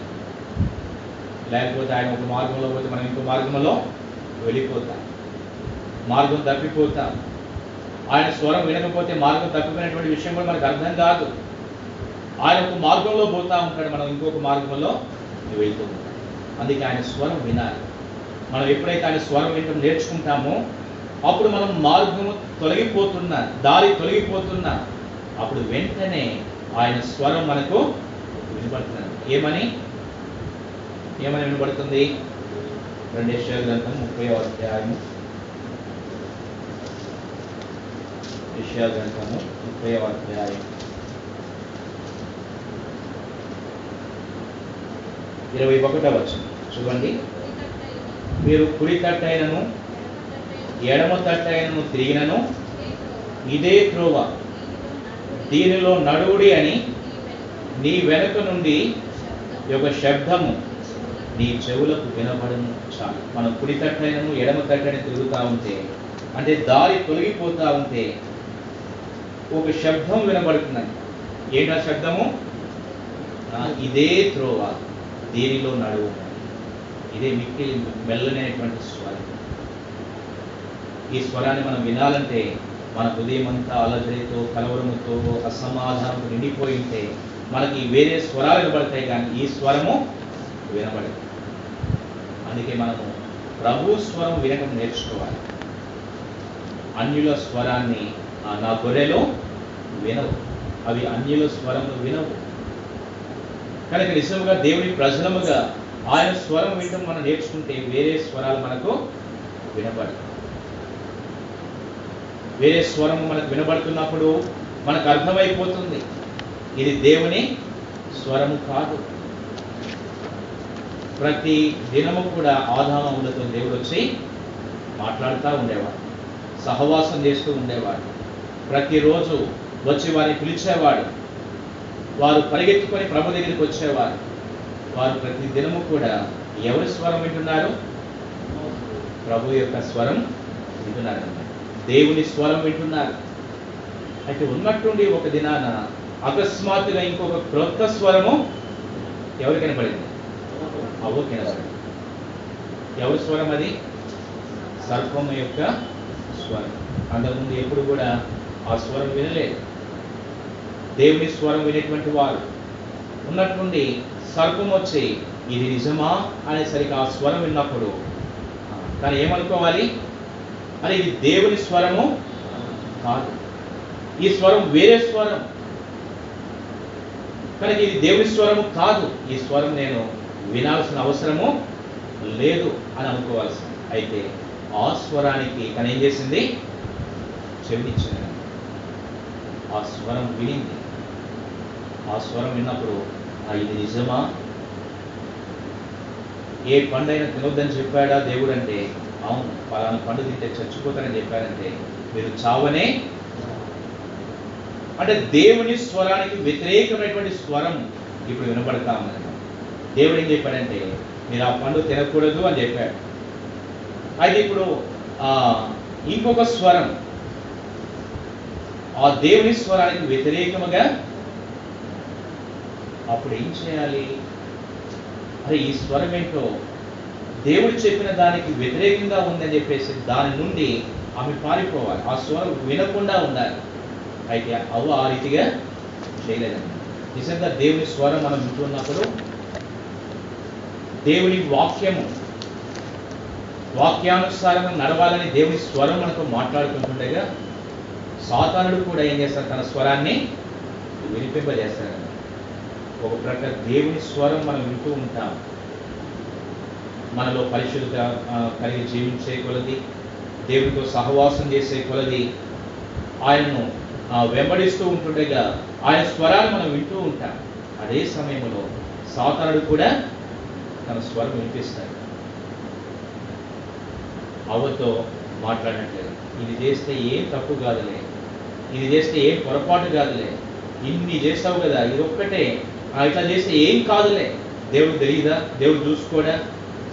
Speaker 1: లేకపోతే ఆయన ఒక మార్గంలో పోతే మనం ఇంకో మార్గంలో వెళ్ళిపోతాం. మార్గం తప్పిపోతాం. ఆయన స్వరం వినకపోతే మార్గం తప్పిపోయినటువంటి విషయం కూడా మనకు అర్థం కాదు. ఆయన ఒక మార్గంలో పోతా ఉంటాడు. మనం ఇంకొక మార్గంలో వెళ్తుంది. ఉంటాం అందుకే ఆయన స్వరం వినాలి. మనం ఎప్పుడైతే ఆయన స్వరం వినడం నేర్చుకుంటామో అప్పుడు మనం మార్గము తొలగిపోతున్న దారి తొలగిపోతున్న అప్పుడు వెంటనే ఆయన స్వరం మనకు వినపడుతున్నది ఏమని? ఏమని వినపడుతుంది రెండేశ్వర గ్రంథం ముప్పై అధ్యాయము. విషయ గ్రంథము ముప్పై అధ్యాయం ఇరవై ఒకటవ వచనం చూడండి. మీరు కుడి తట్టైనను ఎడమ తట్టైనను తిరిగినను ఇదే త్రోవ దీనిలో నడువుడి అని నీ వెనుక నుండి ఒక శబ్దము నీ చెవులకు వినబడను. చాలు. మనం కుడి తట్టైనను ఎడమ తట్టని తిరుగుతూ ఉంటే అంటే దారి తొలగిపోతూ ఉంటే ఒక శబ్దం వినబడుతున్నది ఆ శబ్దము? ఇదే త్రోవ దేనిలో నడువు ఇదే మిక్కిలి మెల్లనేటువంటి స్వరం. ఈ స్వరాన్ని మనం వినాలంటే మన హృదయం అంతా అలజడితో కలవరముతో అసమాధానంతో నిండిపోయి ఉంటే మనకి వేరే స్వరాలు వినబడతాయి కానీ ఈ స్వరము వినబడదు. అందుకే మనము ప్రభు స్వరం వినకం నేర్చుకోవాలి. అన్యుల స్వరాన్ని ఆ, నా గొర్రెలో వినవు. అవి అన్యుల స్వరంలో వినవు. కనుక నిజముగా దేవుని ప్రజలముగా ఆయన స్వరం వినడం మనం నేర్చుకుంటే వేరే స్వరాలు మనకు వినబడతాయి వేరే స్వరం మనకు వినబడుతున్నప్పుడు మనకు అర్థమైపోతుంది. ఇది దేవుని స్వరము కాదు. ప్రతి దినము కూడా ఆదామములతో దేవుడు వచ్చి మాట్లాడుతూ ఉండేవాడు. సహవాసం చేస్తూ ఉండేవాడు. ప్రతిరోజు వచ్చి వారిని పిలిచేవాడు. వారు పరిగెత్తుకొని ప్రభు దగ్గరికి వచ్చేవారు. వారు ప్రతి దినము కూడా ఎవరి స్వరం వింటున్నారు? ప్రభు యొక్క స్వరం వింటున్నారు దేవుని స్వరం వింటున్నారు. అయితే ఉన్నట్టుండి ఒక దినాన అకస్మాత్తుగా ఇంకొక క్రొత్త స్వరము ఎవరు కనపడింది? అవ్వ కనపడింది. ఎవరి స్వరం అది? సర్పము యొక్క స్వరం. అంతకుముందు ఎప్పుడు కూడా ఆ స్వరం వినలేదు. దేవుని స్వరం వినేటువంటి వారు. ఉన్నట్టుండి సర్పం వచ్చి ఇది నిజమా? అనేసరికి ఆ స్వరం విన్నప్పుడు కానీ ఏమనుకోవాలి? అని ఇది దేవుని స్వరము కాదు. ఈ స్వరం వేరే స్వరం. కనుక ఇది దేవుని స్వరము కాదు. ఈ స్వరం నేను వినాల్సిన అవసరము లేదు అని అనుకోవాల్సింది అయితే ఆ స్వరానికి తను ఏం చేసింది? చెవినిచ్చింది. ఆ స్వరం వినింది. ఆ స్వరం విన్నప్పుడు ఇది నిజమా? ఏ పండైనా తినొద్దని చెప్పాడా దేవుడు అంటే అవును పలానా పండు తింటే చచ్చిపోతానని చెప్పాడంటే మీరు చావనే? అంటే దేవుని స్వరానికి వ్యతిరేకమైనటువంటి స్వరం ఇప్పుడు వినపడతా ఉన్నది. దేవుడు ఏం చెప్పాడంటే మీరు ఆ పండు తినకూడదు అని చెప్పాడు. అయితే ఇప్పుడు ఆ ఇంకొక స్వరం ఆ దేవుని స్వరానికి వ్యతిరేకముగా అప్పుడు ఏం చేయాలి? అరే ఈ స్వరం ఏంటో? దేవుడు చెప్పిన దానికి వ్యతిరేకంగా ఉందని చెప్పేసి దాని నుండి ఆమె పారిపోవాలి. ఆ స్వరం వినకుండా ఉండాలి. అయితే అవ్వ ఆ రీతిగా చేయలేదండి. నిజంగా దేవుని స్వరం మనం వింటున్నప్పుడు దేవుని వాక్యము వాక్యానుసారంగా నడవాలని దేవుని స్వరం మనతో మాట్లాడుతుంటుండగా సాతానుడు కూడా ఏం చేస్తాడు? తన స్వరాన్ని వినిపింపజేస్తాడు ఒక ప్రకారం దేవుని స్వరం మనం వింటూ ఉంటాం. మనలో పరిశుద్ధ కలిగి జీవించే కొలది దేవునితో సహవాసం చేసే కొలది ఆయనను వెంబడిస్తూ ఉంటుండగా ఆయన స్వరాలు మనం వింటూ ఉంటాం. అదే సమయంలో సాతానుడు కూడా తన స్వరం వినిపిస్తాడు. అవ్వతో మాట్లాడినట్లేదు ఇది చేస్తే ఏం తప్పు కాదులే ఇది చేస్తే ఏం పొరపాటు కాదులే ఇన్ని చేస్తావు కదా ఇది ఒక్కటే ఇట్లా చేస్తే ఏం కాదులే. దేవుడు తెలియదా? దేవుడు చూసుకోడా?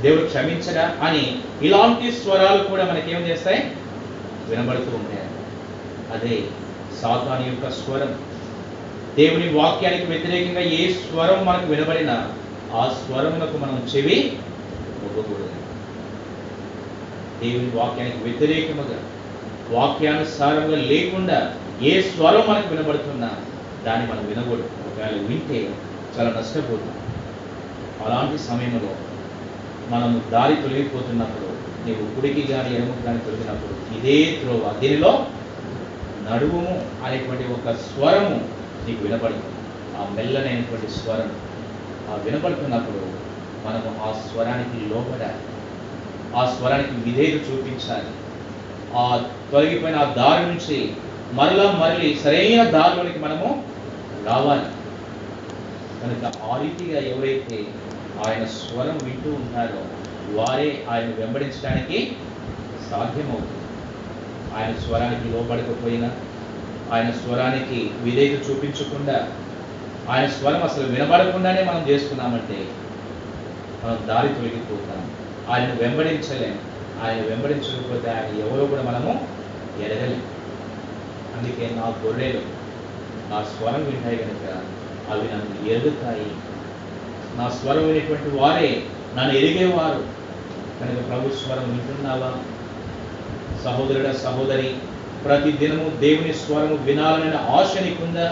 Speaker 1: దేవుడు క్షమించడా? అని ఇలాంటి స్వరాలు కూడా మనకేం చేస్తాయి? వినబడుతూ ఉంటాయి. అదే సాతాను యొక్క స్వరం. దేవుని వాక్యానికి వ్యతిరేకంగా ఏ స్వరం మనకు వినబడినా ఆ స్వరములకు మనం చెవి ఒగ్గకూడదు దేవుని వాక్యానికి వ్యతిరేకముగా వాక్యానుసారంగా లేకుండా ఏ స్వరం మనకు వినబడుతున్నా దాన్ని మనం వినకూడదు. ఒకవేళ వింటే చాలా నష్టపోతాం అలాంటి సమయంలో మనము దారి తొలగిపోతున్నప్పుడు నీవు కుడికి కానీ ఎడమకు కానీ తొలగినప్పుడు ఇదే త్రోవ. దీనిలో నడువుము అనేటువంటి ఒక స్వరము నీకు వినపడుతుంది ఆ మెల్లనైనటువంటి స్వరం ఆ వినపడుతున్నప్పుడు మనము ఆ స్వరానికి లోపడాలి ఆ స్వరానికి విధేయత చూపించాలి. ఆ తొలగిపోయిన ఆ దారి నుంచి మరలా మరలి సరైన దారిలోనికి మనము రావాలి. కనుక ఆ రీతిగా ఎవరైతే ఆయన స్వరం వింటూ ఉంటారో వారే ఆయన వెంబడించడానికి సాధ్యమవుతుంది. ఆయన స్వరానికి లోపడకపోయినా ఆయన స్వరానికి విధేయత చూపించకుండా ఆయన స్వరం అసలు వినబడకుండానే మనం చేసుకున్నామంటే మనం దారి తొలగిపోతాం. ఆయన వెంబడించలేం. ఆయన వెంబడించకపోతే ఆయన ఎవరో కూడా మనము ఎరగలేం అందుకే నా గొర్రెలు నా స్వరం వింటాయి కనుక అవి నన్ను ఎరుగుతాయి నా స్వరం వినేటువంటి వారే నన్ను ఎరిగేవారు కనుక ప్రభు స్వరం వింటున్నావా? సహోదరుడ సహోదరి ప్రతి దినము దేవుని స్వరము వినాలనే ఆశ నీకుందా?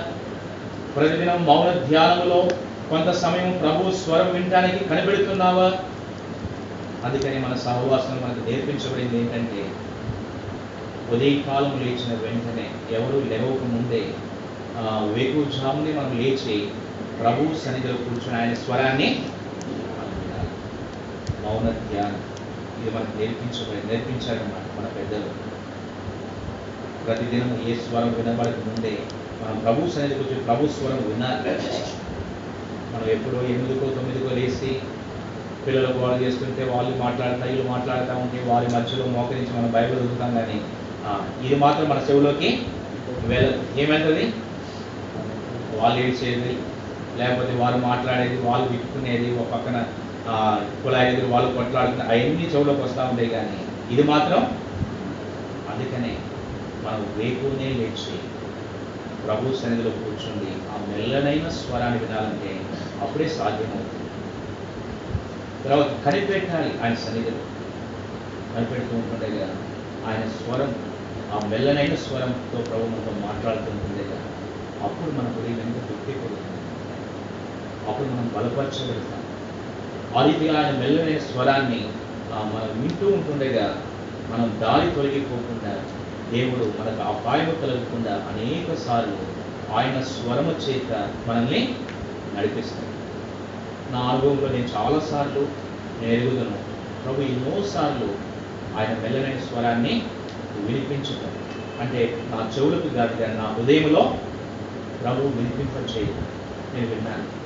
Speaker 1: ప్రతిదినం మౌన ధ్యానంలో కొంత సమయం ప్రభు స్వరం వినడానికి కనిపెడుతున్నావా? అందుకని మన సహవాసం మనకు నేర్పించబడింది ఏంటంటే ఉదయకాలం లేచిన వెంటనే ఎవరు లేవక ముందే ఆ, మనం లేచి ప్రభు సన్నిధిలో కూర్చుని ఆయన స్వరాన్ని మౌన ధ్యానం. ఇది మనకు నేర్పించబడి నేర్పించారన్నమాట మన పెద్దలు. ప్రతిదినం ఏ స్వరం వినబడక ముందే మనం ప్రభు సన్నిధికి వచ్చి ప్రభు స్వరం వినాలి. మనం ఎప్పుడో ఎనిమిదికో తొమ్మిదికో లేచి పిల్లలు గోడ చేస్తుంటే వాళ్ళు మాట్లాడుతా వీళ్ళు మాట్లాడుతూ ఉంటే వారి మధ్యలో మోకరించి మనం బైబిల్ చదువుతాం కానీ ఇది మాత్రం మన చెవులోకి వెళ్ళదు. ఏమవుతుంది వాళ్ళు ఏడ్చేది లేకపోతే వాళ్ళు మాట్లాడేది వాళ్ళు విప్పుకునేది ఒక పక్కన ఆ, ఎదురు వాళ్ళు కొట్లాడుతున్న అవన్నీ చెవులోకి వస్తూ ఉంటాయి కానీ ఇది మాత్రం అందుకనే మనం వేకునే లేచి ప్రభు సన్నిధిలో కూర్చుండి ఆ మెల్లనైన స్వరాన్ని వినాలంటే అప్పుడే సాధ్యమవుతుంది. తర్వాత కనిపెట్టాలి ఆయన సన్నిధిలో. కనిపెడుతూ ఉంటుండగా ఆయన స్వరం ఆ మెల్లనైన స్వరంతో ప్రభు మనతో మాట్లాడుతుంటుంది అప్పుడు మన హృదయం ఎంత అప్పుడు మనం బలపరచగలుగుతాం. ఆ రీతిగా ఆయన మెల్లనే స్వరాన్ని మనం వింటూ ఉంటుండగా మనం దారి తొలగిపోకుండా దేవుడు మనకు అపాయం కలగకుండా అనేక సార్లు ఆయన స్వరము చేత మనల్ని నడిపిస్తాడు. నా అనుభవంలో నేను చాలాసార్లు నేను ఎరుగుతున్నాను ప్రభు ఎన్నోసార్లు ఆయన మెల్లనైన స్వరాన్ని వినిపించుతాను అంటే నా చెవులకు కాదు నా హృదయంలో ప్రభువు వినిపింపచేయదు నేను విన్నాను.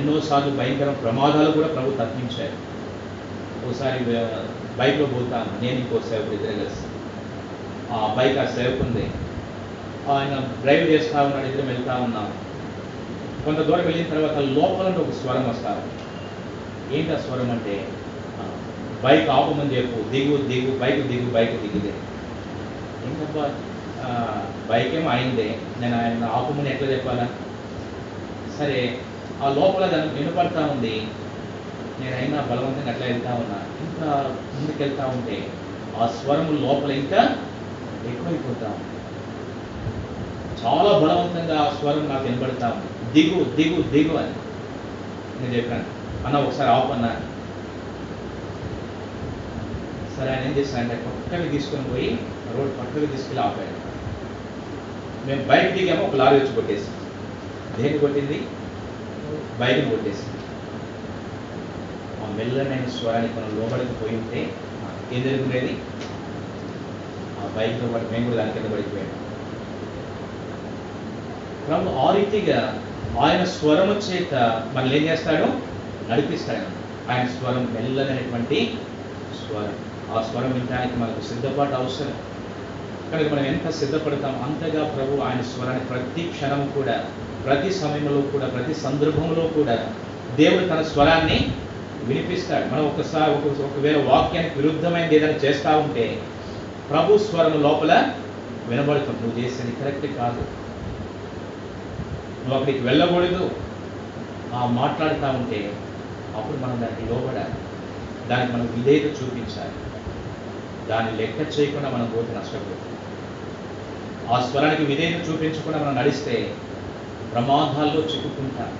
Speaker 1: ఎన్నోసార్లు భయంకర ప్రమాదాలు కూడా ప్రభు తప్పించారు. ఒకసారి బైక్లో పోతాను. నేను ఇంకో సేవకుడు ఇద్దరు కలిసి. ఆ బైక్ ఆ సేవకుంది. ఆయన డ్రైవ్ చేస్తా ఉన్నాడు ఇద్దరు వెళ్తా ఉన్నాం. కొంత దూరం వెళ్ళిన తర్వాత లోపల ఒక స్వరం వస్తారు ఏంటి ఆ స్వరం అంటే బైక్ ఆపమని చెప్పు దిగు దిగు బైక్ దిగు బైక్ దిగుదే. ఏంటబ్బా? బైక్ ఏమో అయిందే నేను ఆయన ఆపమని ఎట్లా చెప్పాలా? సరే ఆ లోపల దాన్ని వినపడతా ఉంది. నేనైనా బలవంతంగా అట్లా వెళ్తా ఉన్నా. ఇంకా ముందుకు వెళ్తా ఉంటే ఆ స్వరం లోపల ఇంకా ఎక్కువైపోతా ఉంది. చాలా బలవంతంగా ఆ స్వరం నాకు వినబడతా ఉంది. దిగు దిగు దిగు అని నేను చెప్పాను. అన్న ఒకసారి ఆపన్నా సరే ఆయన ఏం చేశానంటే పక్కకి తీసుకొని పోయి రోడ్ పక్కకి తీసుకెళ్ళి ఆపాడు. మేము బైక్ దిగామో ఒక లారీ వచ్చి కొట్టేసి దేన్ని కొట్టింది? బైక్ని కొట్టేసి ఆ మెల్లనైన స్వరానికి మనం లోపలికి పోయి ఉంటే ఏం జరుగుతుండేది? ఆ బైక్తో పాటు మేము కూడా దాని కింద పడిపోయాం ప్రభు ఆ రీతిగా ఆయన స్వరము చేత మనల్ని ఏం చేస్తాడు? నడిపిస్తాడు. ఆయన స్వరం మెల్లనైనటువంటి స్వరం. ఆ స్వరం వినడానికి మనకు సిద్ధపాటు అవసరం. అక్కడ మనం ఎంత సిద్ధపడతాం అంతగా ప్రభు ఆయన స్వరాన్ని ప్రతి క్షణం కూడా ప్రతి సమయంలో కూడా ప్రతి సందర్భంలో కూడా దేవుడు తన స్వరాన్ని వినిపిస్తాడు. మనం ఒకసారి ఒక ఒకవేళ వాక్యానికి విరుద్ధమైనది ఏదైనా చేస్తా ఉంటే ప్రభు స్వరం లోపల వినబడుతుంది నువ్వు చేసేది కరెక్ట్ కాదు. నువ్వు అక్కడికి వెళ్ళకూడదు. ఆ మాట్లాడుతూ ఉంటే అప్పుడు మనం దానికి లోబడాలి. దానికి మనం విధేయత చూపించాలి. దాన్ని లెక్క చేయకుండా మనం పోతే నష్టపోతుంది ఆ స్వరానికి విధేయత చూపించకుండా మనం నడిస్తే ప్రమాదాల్లో చిక్కుకుంటాం.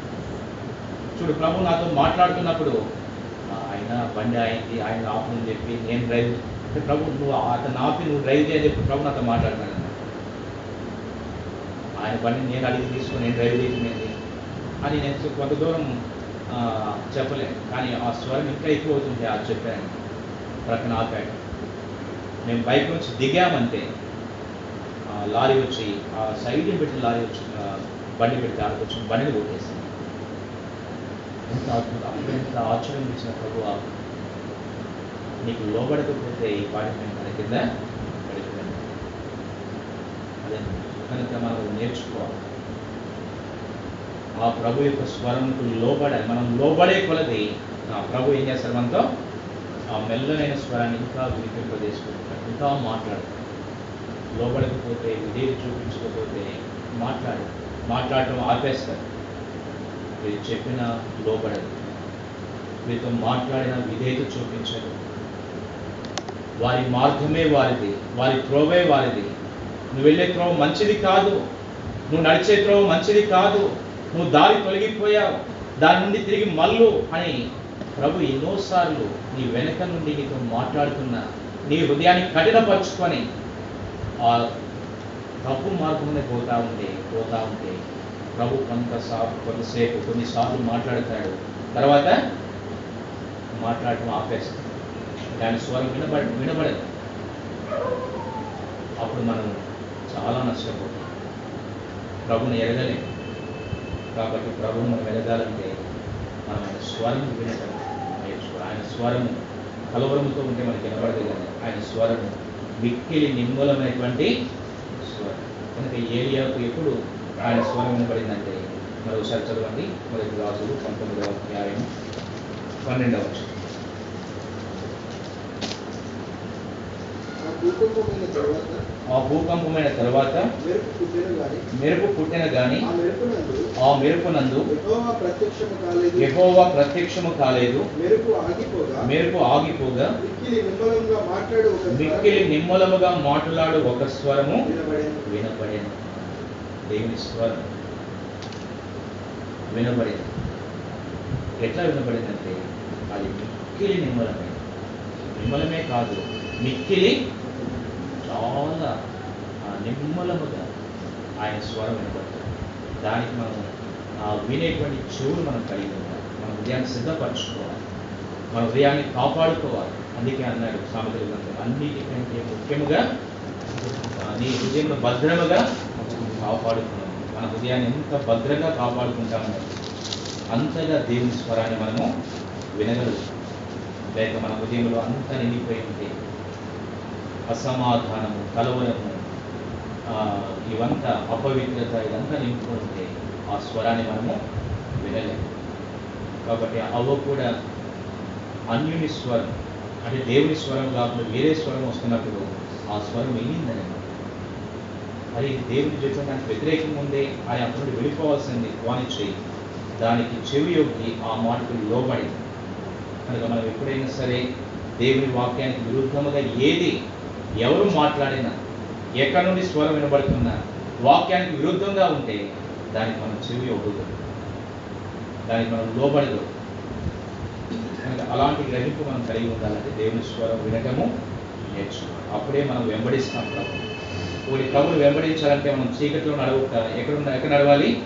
Speaker 1: చూడు ప్రభు నాతో మాట్లాడుతున్నప్పుడు ఆయన బండి అయింది ఆయన ఆపని చెప్పి నేను డ్రైవ్ అంటే ప్రభు నువ్వు అతను ఆపి నువ్వు డ్రైవ్ చేయని చెప్పి ప్రభు నాతో మాట్లాడుతున్నాను ఆయన బండి నేను అడిగి తీసుకొని నేను డ్రైవ్ చేసినది అని నేను కొంత దూరం చెప్పలేను. కానీ ఆ స్వరం ఇంకా ఎక్కువ అవుతుంది అది చెప్పాను. ప్రక్కన ఆపాడు. మేము బైక్ నుంచి దిగామంటే లారీ వచ్చి ఆ సైడ్ని పెట్టిన లారీ వచ్చి బండి పెడితే ఆడికి వచ్చి బండిని కొట్టేసింది. ఎంత అద్భుతం ఎంత ఆశ్చర్యం ఇచ్చిన ప్రభు నీకు లోబడకపోతే ఈ పాటి మేము మన కింద పడిపోయాను అదే కనుక మనం నేర్చుకోవాలి. ఆ ప్రభు యొక్క స్వరంకు లోబడాలి మనం లోబడే కొలది ఆ ప్రభు ఏం చేస్తారు మనతో? ఆ మెల్లనైన స్వరాన్ని ఇంకా వినిపింపజేసుకుంటాడు ఇంకా మాట్లాడతాడు. లోపలకపోతే విధేయత చూపించకపోతే మాట్లాడు మాట్లాడటం ఆపేస్తారు. మీరు చెప్పిన లోపడదు. మీతో మాట్లాడిన విధేయత చూపించదు వారి మార్గమే వారిది వారి త్రోవే వారిది. నువ్వు వెళ్ళే త్రోవ మంచిది కాదు. నువ్వు నడిచే త్రోవ మంచిది కాదు. నువ్వు దారి తొలగిపోయావు. దాని నుండి తిరిగి మల్లు అని ప్రభు ఎన్నోసార్లు నీ వెనక నుండి నీతో మాట్లాడుతున్నా నీ హృదయాన్ని కఠినపరుచుకొని ఆ తప్పు మార్గంలో పోతా ఉంటే పోతా ఉంటే ప్రభు కొంతసా కొంతసేపు కొన్నిసార్లు మాట్లాడతాడు. తర్వాత మాట్లాడటం ఆపేస్తాడు. దాని స్వరం వినబడ వినబడదు. అప్పుడు మనం చాలా నష్టపోతాం. ప్రభుని ఎరగలేం. కాబట్టి ప్రభువు మనం ఎరగాలంటే మనం ఆయన స్వరం వినటం నేర్చుకోవాలి ఆయన స్వరము కలవరముతో ఉంటే మనకి వినబడదు కానీ ఆయన స్వరము మిక్కిలి నిమ్మలమైనటువంటి స్వరం కనుక ఏలియాకు ఎప్పుడు ఆయన స్వరం వినపడిందంటే మరొకసారి చదవండి మొదటి రాజులు పంతొమ్మిదవ అధ్యాయం పన్నెండవ వచనం.
Speaker 2: భూకంపమైన తర్వాత
Speaker 1: ఆ భూకంపమైన తర్వాత
Speaker 2: మెరుపు పుట్టిన గాని ఆ మెరుపునందు
Speaker 1: ఆ మెరుపునందు
Speaker 2: ప్రత్యక్షము కాలేదు.
Speaker 1: ప్రత్యక్షము కాలేదు
Speaker 2: మెరుపు ఆగిపోగా
Speaker 1: మెరుపు ఆగిపోగా
Speaker 2: మిక్కిలి నిమ్మలంగా మాట్లాడు
Speaker 1: మిక్కిలి నిమ్మలముగా మాట్లాడు ఒక స్వరము వినపడేది దేవుని స్వరం వినబడింది ఎట్లా వినబడిందంటే అది మిక్కిలి నిమ్మలమే. నిమ్మలమే కాదు మిక్కిలి చాలా నిమ్మలముగా ఆయన స్వరం వినబడుతుంది. దానికి మనం ఆ, వినేటువంటి చెవులు మనం కలిగి ఉండాలి. మన హృదయాన్ని సిద్ధపరచుకోవాలి. మన హృదయాన్ని కాపాడుకోవాలి. అందుకే అన్నాడు సామెతల గ్రంథం. అన్నిటికంటే ముఖ్యముగా నీ హృదయంలో భద్రముగా కాపాడుకున్నాం మన హృదయాన్ని ఎంత భద్రంగా కాపాడుకుంటామో అంతగా దేవుని స్వరాన్ని మనము వినగలుగుతాం. లేక మన హృదయంలో అంత నిండిపోయి ఉంటే అసమాధానము కలవరము ఇవంతా అపవిత్రత ఇదంతా నింపుకుంటే ఆ స్వరాన్ని మనము వినలేము. కాబట్టి అవ్వ కూడా అన్యుని స్వరం అంటే దేవుని స్వరం కాకుండా వేరే స్వరం వస్తున్నప్పుడు ఆ స్వరం వెళ్ళిందని మరి దేవుని దేవుని జీవితానికి వ్యతిరేకం ఉందే ఆయన అప్పుడు వెళ్ళిపోవాల్సింది వాణిచ్చి దానికి చెవి యొక్కి ఆ మాటకు లోబడింది కనుక మనం ఎప్పుడైనా సరే దేవుని వాక్యానికి విరుద్ధముగా ఏది ఎవరు మాట్లాడినా ఎక్కడి నుండి స్వరం వినబడుతున్నా వాక్యానికి విరుద్ధంగా ఉంటే దానికి మనం చెవి ఒగ్గుదు దానికి మనం లోబడదు. అలాంటి గ్రహింపు మనం కలిగి ఉండాలంటే దేవుని స్వరం వినటము నేర్చుకోవాలి. అప్పుడే మనం వెంబడిస్తాం ప్రభు. ఒకటి ప్రభులు వెంబడించాలంటే మనం చీకట్లో నడవ ఎక్కడ ఎక్కడ నడవాలి?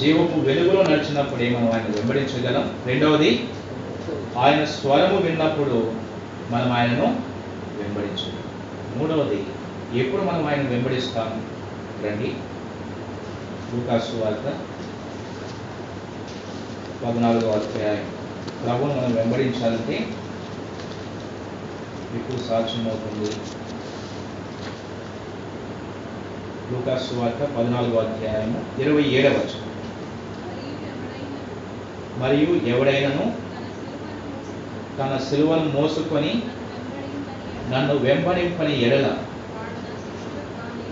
Speaker 1: జీవపు వెలుగులో నడిచినప్పుడే మనం ఆయన వెంబడించగలం. రెండవది ఆయన స్వరము విన్నప్పుడు మనం ఆయనను వెంబడించగలం మూడవది ఎప్పుడు మనం ఆయన వెంబడిస్తాం? రండి. లూకాసు వార్త పద్నాలుగో అధ్యాయం. ప్రభువును మనం వెంబడించాలంటే ఎక్కువ సాక్ష్యం అవుతుంది లూకాసు వార్త పద్నాలుగో అధ్యాయము ఇరవై ఏడవ
Speaker 3: మరియు
Speaker 1: ఎవడైనను
Speaker 3: తన
Speaker 1: తన సిలువను మోసుకొని
Speaker 3: నన్ను వెంబడింపని
Speaker 1: ఎడల.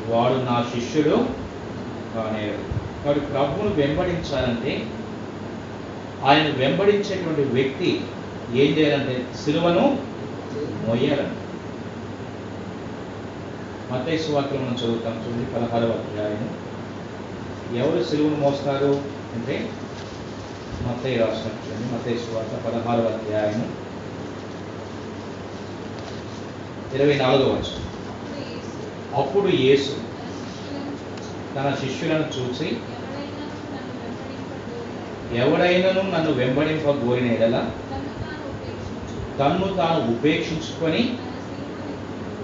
Speaker 3: వాడు నా శిష్యుడు కాని.
Speaker 1: వాడు కానేరు కాబట్టి ప్రభువును వెంబడించాలంటే ఆయన వెంబడించేటువంటి వ్యక్తి ఏం చేయాలంటే సిలువను మొయ్యాలంట. మత్తయి సువార్తలో మనం చదువుతాం. చూడండి పదహారవ అధ్యాయం ఎవరు సిలువను మోస్తారు? అంటే మతయ్య రాష్ట్రం చూడండి మత్తయి సువార్త పదహారవ అధ్యాయము. ఇరవై నాలుగో వచనం.
Speaker 3: అప్పుడు యేసు తన శిష్యులను చూసి నన్ను
Speaker 1: ఎవడైనను నన్ను వెంబడింపబోయిన ఎడల
Speaker 3: తన్ను తాను
Speaker 1: ఉపేక్షించుకొని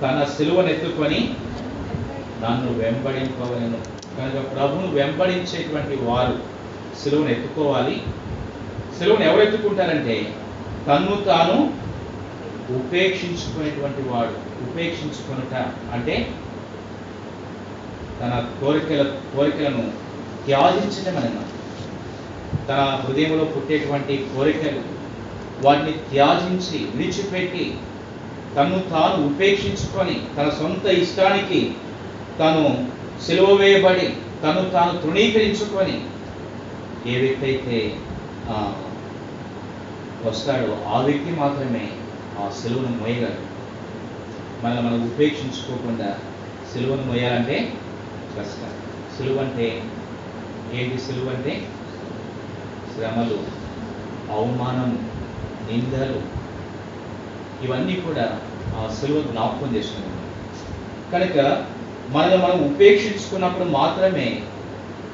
Speaker 3: తన
Speaker 1: సిలువనెత్తుకొని
Speaker 3: నన్ను
Speaker 1: వెంబడింపవలను. కనుక ప్రభును వెంబడించేటువంటి వారు సిలువను ఎత్తుకోవాలి. సిలువను ఎవరు ఎత్తుకుంటారంటే తన్ను తాను ఉపేక్షించుకునేటువంటి వాడు ఉపేక్షించుకొనుట అంటే తన కోరికల కోరికలను త్యాజించడం అనమాట తన హృదయంలో పుట్టేటువంటి కోరికలు వాటిని త్యాజించి విడిచిపెట్టి తను తాను ఉపేక్షించుకొని తన సొంత ఇష్టానికి తను సెలవు వేయబడి తను తాను తృణీకరించుకొని ఏ వ్యక్తి అయితే ఆ, వస్తాడో ఆ వ్యక్తి మాత్రమే ఆ సెలవును మోయగలరు. మనల్ని మనం ఉపేక్షించుకోకుండా సిలువను మోయాలంటే కష్టం. సిలువ అంటే ఏంటి సిలువ అంటే శ్రమలు అవమానము నిందలు. ఇవన్నీ కూడా ఆ సెలవు జ్ఞాపకం చేస్తున్నాం కనుక మనల్ని మనం ఉపేక్షించుకున్నప్పుడు మాత్రమే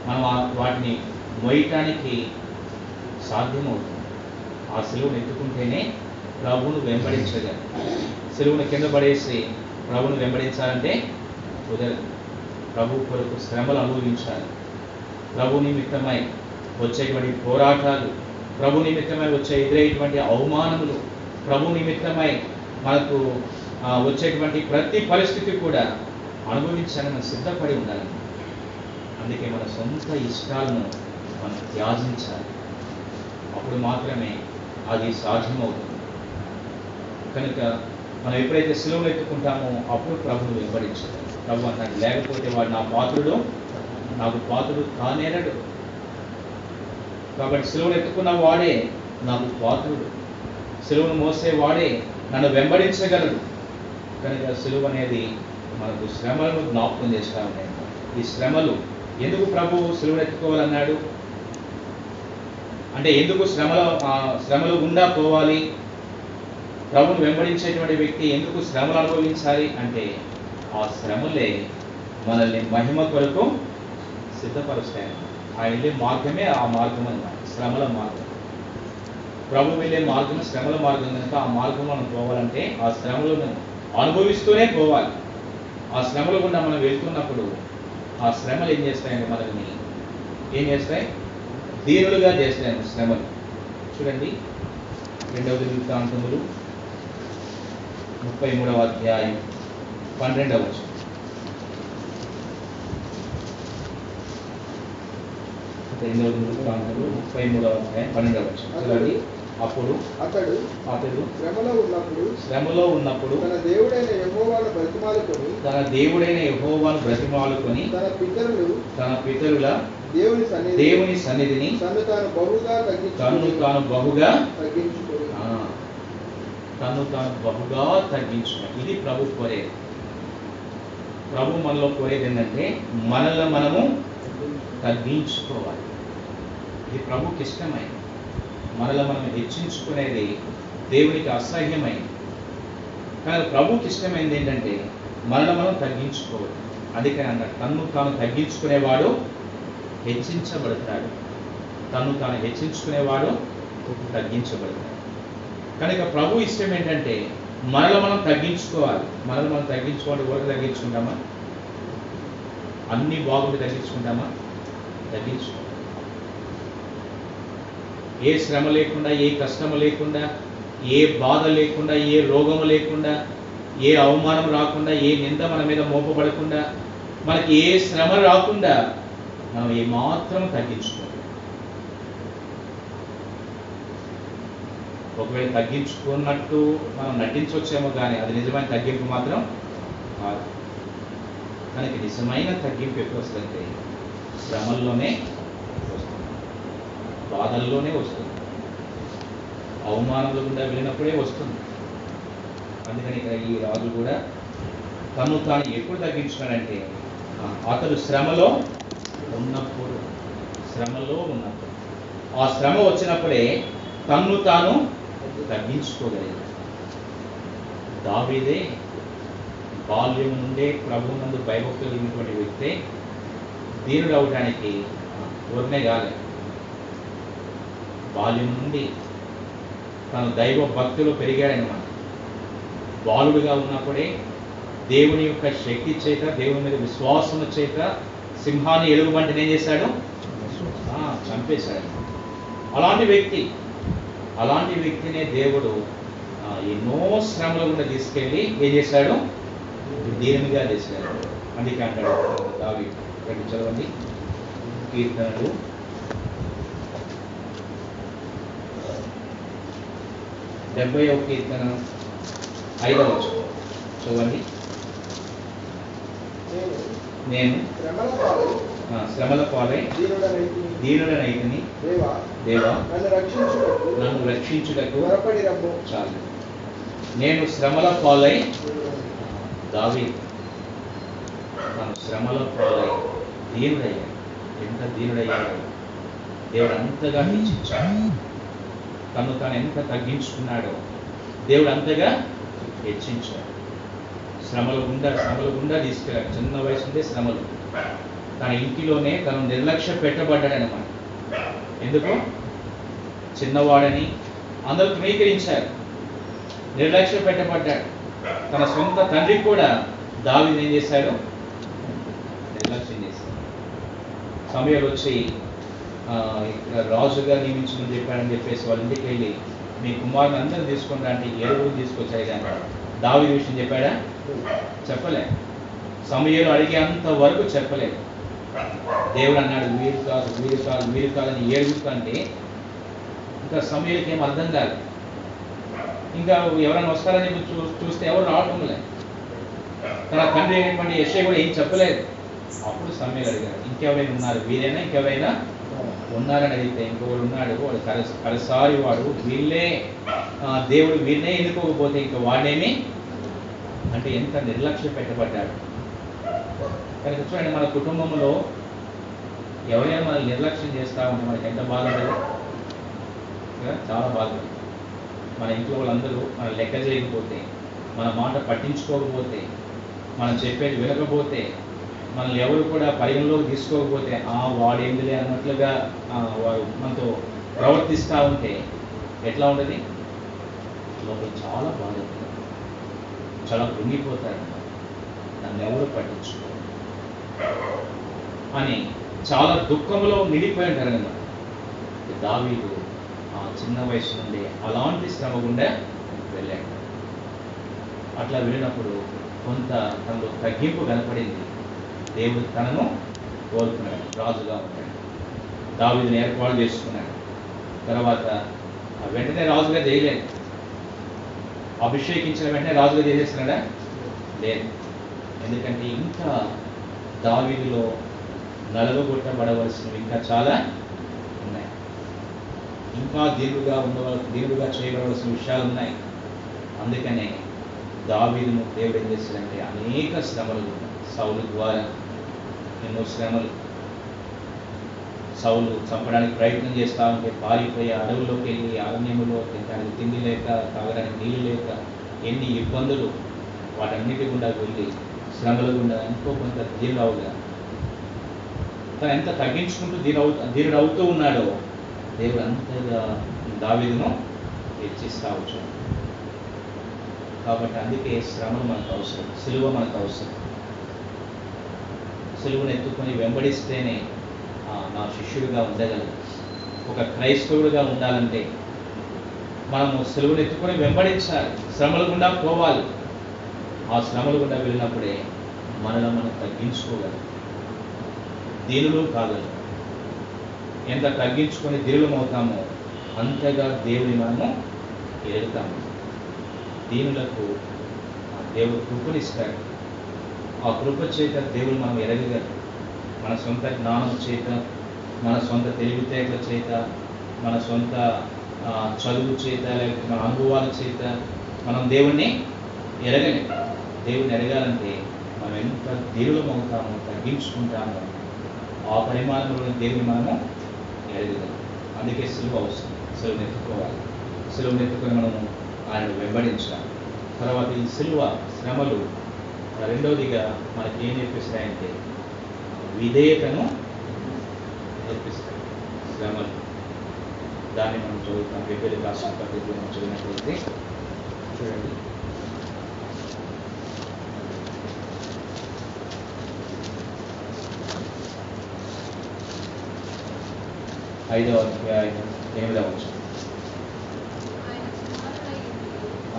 Speaker 1: మనం వాటిని మోయటానికి సాధ్యమవుతుంది. ఆ సెలవును ఎత్తుకుంటేనే ప్రభువును వెంబడించగా. సెలవును కింద పడేసి ప్రభువును వెంబడించాలంటే కుదరదు. ప్రభు కొరకు శ్రమలు అనుభవించాలి. ప్రభు నిమిత్తమై వచ్చేటువంటి పోరాటాలు ప్రభు నిమిత్తమై వచ్చే ఎదురయ్యేటువంటి అవమానములు ప్రభు నిమిత్తమై మనకు వచ్చేటువంటి ప్రతి పరిస్థితి కూడా అనుభవించాలని మనం సిద్ధపడి ఉండాలి. అందుకే మన సొంత ఇష్టాలను మనం త్యాజించాలి. అప్పుడు మాత్రమే అది సాధ్యమవుతుంది. కనుక మనం ఎప్పుడైతే సులువులు ఎత్తుకుంటామో అప్పుడు ప్రభువు వెంబడించు. ప్రభు అంటాడు లేకపోతే వాడు నా పాత్రుడు నాకు పాత్రుడు కానేనడు కాబట్టి సులువులు ఎత్తుకున్న వాడే నాకు పాత్రుడు. సులువును మోసే వాడే నన్ను వెంబడించగలడు. కనుక సులువు అనేది మనకు శ్రమలను జ్ఞాపకం చేస్తూ ఉన్నాయి. ఈ శ్రమలు ఎందుకు ప్రభు సెలవును ఎత్తుకోవాలన్నాడు? అంటే ఎందుకు శ్రమలో ఆ, శ్రమలు గుండా పోవాలి? ప్రభుని వెంబడించేటువంటి వ్యక్తి ఎందుకు శ్రమలు అనుభవించాలి అంటే ఆ శ్రమలే మనల్ని మహిమ కొరకు సిద్ధపరుస్తాయి. ఆయన వెళ్ళే మార్గమే ఆ మార్గం అన్నమాట. శ్రమల మార్గం. ప్రభు వెళ్ళే మార్గం శ్రమల మార్గం కనుక ఆ మార్గం మనం పోవాలంటే ఆ శ్రమలను అనుభవిస్తూనే పోవాలి. ఆ శ్రమలు గుండా మనం వెళ్తున్నప్పుడు ఆ శ్రమలు ఏం చేస్తాయంటే మనల్ని? ఏం చేస్తాయి? దీనులుగా చేస్తాయి శ్రమలు. చూడండి. రెండవది వృత్తాంతములు ముప్పై మూడవ అధ్యాయం పన్నెండవ వచనం. వృత్తాంతములు ముప్పై మూడవ అధ్యాయం పన్నెండవ వచనం. చూడండి. అప్పుడు
Speaker 2: అతడు
Speaker 1: అతడు
Speaker 2: శ్రమలో ఉన్నప్పుడు
Speaker 1: శ్రమలో ఉన్నప్పుడు
Speaker 2: తన దేవుడైన యెహోవాను బ్రతిమాలుకొని
Speaker 1: తన దేవుడైన యెహోవాను బ్రతిమాలుకొని
Speaker 2: తన పితరులు
Speaker 1: తన పితరుల
Speaker 2: దేవుని సన్నిధి
Speaker 1: దేవుని సన్నిధిని
Speaker 2: తను తాను బహుగా
Speaker 1: తన్ను
Speaker 2: తగ్గించుకొని
Speaker 1: తాను బహుగా
Speaker 2: తగ్గించుకొని
Speaker 1: తను తాను బహుగా తగ్గించుకో ఇది ప్రభు కోరేది ప్రభు మనలో కోరేది ఏంటంటే మనల్ని మనము తగ్గించుకోవాలి. ఇది ప్రభుకి ఇష్టమైనది. మనల్ని మనం హెచ్చించుకునేది దేవునికి అసహ్యమైంది కానీ ప్రభుకి ఇష్టమైంది ఏంటంటే మనల్ని మనం తగ్గించుకోవాలి. అందుకని అన్నాడు తన్ను తాను తగ్గించుకునేవాడు హెచ్చించబడతాడు. తను తాను హెచ్చించుకునేవాడు తగ్గించబడతాడు. కనుక ప్రభు ఇష్టం ఏంటంటే మనలో మనం తగ్గించుకోవాలి. మనల్ని మనం తగ్గించుకోవాలి ఊరికి తగ్గించుకుంటామా? అన్ని బాగుండి తగ్గించుకుంటామా? తగ్గించుకో ఏ శ్రమ లేకుండా ఏ కష్టము లేకుండా ఏ బాధ లేకుండా ఏ రోగము లేకుండా ఏ అవమానం రాకుండా ఏ నింద మన మీద మోపబడకుండా మనకి ఏ శ్రమ రాకుండా మనం ఏమాత్రం తగ్గించుకోవాలి. ఒకవేళ తగ్గించుకున్నట్టు మనం నటించవచ్చేమో కానీ అది నిజమైన తగ్గింపు మాత్రం కాదు మనకి నిజమైన తగ్గింపు ఎప్పుడు వస్తుందంటే శ్రమల్లోనే వస్తుంది. బాధల్లోనే వస్తుంది. అవమానంలో గుండా వెళ్ళినప్పుడే వస్తుంది. అందుకని ఇక్కడ ఈ రాజు కూడా తను తాను ఎప్పుడు తగ్గించుకున్నాడంటే అతడు శ్రమలో ఉన్నప్పుడు శ్రమలో ఉన్నప్పుడు. ఆ శ్రమ వచ్చినప్పుడే తన్ను తాను తగ్గించుకోగలిగాడు దావీదే బాల్యం నుండే ప్రభు నందు భయభక్తులు కలిగినటువంటి వ్యక్తే దీనుడు అవడానికి ఊరినే కాలేదు బాల్యం నుండి తను దైవ భక్తులు పెరిగాడనమాట బాలుడుగా ఉన్నప్పుడే దేవుని యొక్క శక్తి చేత దేవుని మీద విశ్వాసం చేత సింహాన్ని ఎలుగుబంటిని ఏం చేశాడు? చంపేశాడు. అలాంటి వ్యక్తి అలాంటి వ్యక్తినే దేవుడు ఎన్నో శ్రమల గుండా తీసుకెళ్ళి ఏం చేశాడు? దీనునిగా చేశాడు. అందుకే అంటాడు దావి రెండు చదవండి. కీర్తనలు. డెబ్బై ఒక కీర్తన ఐదవ. చూడండి
Speaker 2: నేను శ్రమల పాలై దీనుడనైతిని దేవా నన్ను రక్షించుటకు
Speaker 1: చాలు. నేను శ్రమల పాలై దావి తను శ్రమల పాలై దీనుడయ్యాడు. ఎంత దీనుడయ్యాడు? దేవుడు అంతగా హెచ్చించాడు తను తాను ఎంత తగ్గించుకున్నాడో దేవుడు అంతగా హెచ్చించాడు. శ్రమలు గుండా శ్రమలు గుండా తీసుకెళ్ళాడు. చిన్న వయసు నుండే శ్రమలు. తన ఇంటిలోనే తను నిర్లక్ష్య పెట్టబడ్డాడనమాట ఎందుకు? చిన్నవాడని అందరూ తృణీకరించారు నిర్లక్ష్య పెట్టబడ్డాడు. తన సొంత తండ్రి కూడా దావిని ఏం చేశాడు? నిర్లక్ష్యం చేశాడు. సమయాలు వచ్చి ఆ, ఇక్కడ రాజుగా నియమించమని చెప్పాడని చెప్పేసి వాళ్ళ ఇంటికి వెళ్ళి మీ కుమారుని అందరూ తీసుకుని అంటే ఏడుగురు తీసుకొచ్చాయి కానీ దావి విషయం చెప్పాడా? చెప్పలే. సమయాలు అడిగే అంత వరకు చెప్పలేదు. దేవుడు అన్నాడు వీరు కాదు వీరు కాదు వీరు కాదని ఏడుగురు ఇంకా సమయానికి ఏం అర్థం కాదు. ఇంకా ఎవరైనా వస్తారని చూ చూస్తే ఎవరు రావటం లేదు తన తండ్రి అయినటువంటి యశ్వ కూడా ఏం చెప్పలేదు. అప్పుడు సమయం అడిగారు ఇంకెవరైనా ఉన్నారు? వీరైనా ఇంకెవరైనా ఉన్నారని అడిగితే ఇంకొకడు ఉన్నాడు వాడు కలిసారి వాడు వీళ్ళే దేవుడు వీళ్ళనే ఎన్నుకోకపోతే ఇంకా వాడేమి? అంటే ఎంత నిర్లక్ష్య పెట్టబడ్డాడు. కనుక చూడండి మన కుటుంబంలో ఎవరైనా మనల్ని నిర్లక్ష్యం చేస్తా ఉంటే మనకి ఎంత బాధ చాలా బాగుంటుంది మన ఇంట్లో వాళ్ళందరూ మన లెక్క చేయకపోతే మన మాట పట్టించుకోకపోతే మనం చెప్పేది వినకపోతే మనల్ని ఎవరు కూడా పరిగణలోకి తీసుకోకపోతే ఆ వాడేందిలే అన్నట్లుగా వారు మనతో ప్రవర్తిస్తూ ఉంటే ఎట్లా ఉంటుంది? లోపల చాలా బాధ చాలా కృంగిపోతారు. నన్ను ఎవరు పట్టించుకోరు? అని చాలా దుఃఖంలో నిండిపోయి ఉంటారు అన్నమాట దావీదు ఆ చిన్న వయసు నుండి అలాంటి శ్రమ గుండా వెళ్ళాడు. అట్లా వెళ్ళినప్పుడు కొంత తనలో తగ్గింపు కనపడింది. దేవుడు తనను కోరుకున్నాడు రాజుగా ఉంటాడు దావీదుని ఏర్పాటు చేసుకున్నాడు. తర్వాత వెంటనే రాజుగా చేయలేదు. అభిషేకించిన వెంటనే రాజుగా చేసేస్తున్నాడా? లేదు. ఎందుకంటే ఇంకా దావీదులో నలగొట్టబడవలసినవి ఇంకా చాలా ఉన్నాయి. ఇంకా దేవుడుగా ఉండవల దేవుడుగా చేయబడవలసిన విషయాలు ఉన్నాయి. అందుకనే దావీదును దేవుడు ఏం చేశాడంటే అనేక శ్రమలు సౌలు ద్వారా ఎన్నో శ్రమలు సౌలు చంపడానికి ప్రయత్నం చేస్తా ఉంటే పారిపోయి అడవుల్లోకి వెళ్ళి అరణ్యములో తినడానికి తిండి లేక తాగడానికి నీళ్ళు లేక ఎన్ని ఇబ్బందులు వాటన్నిటి గుండా వెళ్ళి శ్రమల గుండా ఎంతో కొంత దీనుడవుగా తను ఎంత తగ్గించుకుంటూ దీని ధీరుడు అవుతూ ఉన్నాడో దేవుడు అంతగా దావీదును హెచ్చిస్తా వచ్చాడు. కాబట్టి అందుకే శ్రమలు మనకు అవసరం సిలువ మనకు అవసరం. సులువును ఎత్తుకొని వెంబడిస్తేనే ఆ, నా శిష్యుడిగా ఉండగలదు ఒక క్రైస్తవుడిగా ఉండాలంటే మనము సిలువను ఎత్తుకొని వెంబడించాలి శ్రమల గుండా పోవాలి. ఆ శ్రమలు గుండా వెళ్ళినప్పుడే మనలో మనం తగ్గించుకోగలం. దేవుడు కాగలం ఎంత తగ్గించుకొని దేవులమవుతామో అవుతామో అంతగా దేవుని మనము ఎదుగుతాము దీనులకు ఆ దేవుడు కృపనిస్తాడు. ఆ కృప చేత దేవుడు మనం ఎరగగలం. మన సొంత జ్ఞానం చేత మన సొంత తెలివితేటల చేత మన సొంత ఆ, చదువు చేత లేకపోతే మన అనుభవాల చేత మనం దేవుణ్ణి ఎరగలేం. దేవుని ఎరగాలంటే మనం ఎంత దేవులం అవుతామో తగ్గించుకుంటామో ఆ పరిమాణంలో దేవుని మనము ఎరగగలం. అందుకే సులువు అవసరం సులువు ఎత్తుకోవాలి. సులువు నెత్తుకొని మనము ఆయన వెంబడించాలి. తర్వాత ఈ సిలువ శ్రమలు రెండవదిగా మనకి ఏం నేర్పిస్తాయంటే విధేయతను నేర్పిస్తాయి. శ్రమలు. దాన్ని మనం చదువుతాం. వెబ్బెలి రాసిన పద్ధతిలో మనం చదివినట్లయితే. చూడండి. ఐదవ అధ్యాయం ఎనిమిదవ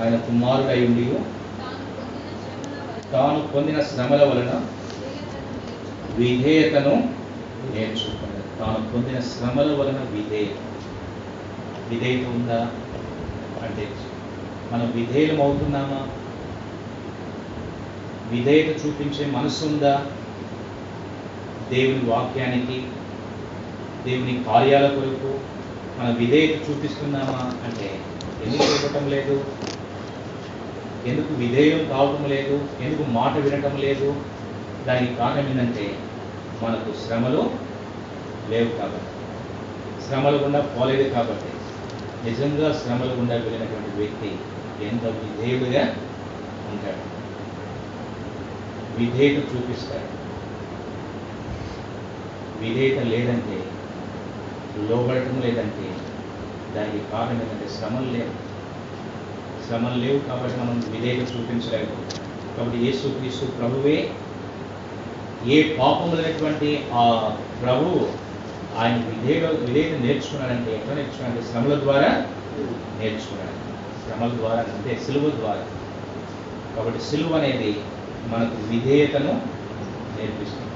Speaker 1: ఆయన కుమారుడై ఉండి తాను పొందిన శ్రమల వలన విధేయతను నేర్చుకున్నాడు. తాను పొందిన శ్రమల వలన విధేయత. విధేయత ఉందా? అంటే మనం విధేయం అవుతున్నామా? విధేయత చూపించే మనసు ఉందా? దేవుని వాక్యానికి దేవుని కార్యాల కొరకు మన విధేయత చూపిస్తున్నామా అంటే ఎందుకు ఇవ్వటం లేదు? ఎందుకు విధేయం కావటం లేదు? ఎందుకు మాట వినటం లేదు? దానికి కారణం ఏంటంటే మనకు శ్రమలు లేవు కాబట్టి. శ్రమలు గుండా పోలేదు కాబట్టి. నిజంగా శ్రమలు గుండా వెళ్ళినటువంటి వ్యక్తి ఎంత విధేయుడిగా ఉంటాడు? విధేయత చూపిస్తాడు. విధేయత లేదంటే లోబడటం లేదంటే దానికి కారణం ఏంటంటే శ్రమలు లేవు. శ్రమలు లేవు కాబట్టి మనం విధేయత చూపించలేదు కాబట్టి యేసు క్రీస్తు ప్రభువే ఏ పాపం లేనటువంటి ఆ ప్రభువు ఆయన విధేయ విధేయత నేర్చుకున్నాడంటే ఎట్లా నేర్చుకున్నాడంటే శ్రమల ద్వారా నేర్చుకున్నాడు. శ్రమల ద్వారా అంటే సిలువ ద్వారా. కాబట్టి సిలువ అనేది మనకు విధేయతను నేర్పిస్తుంది.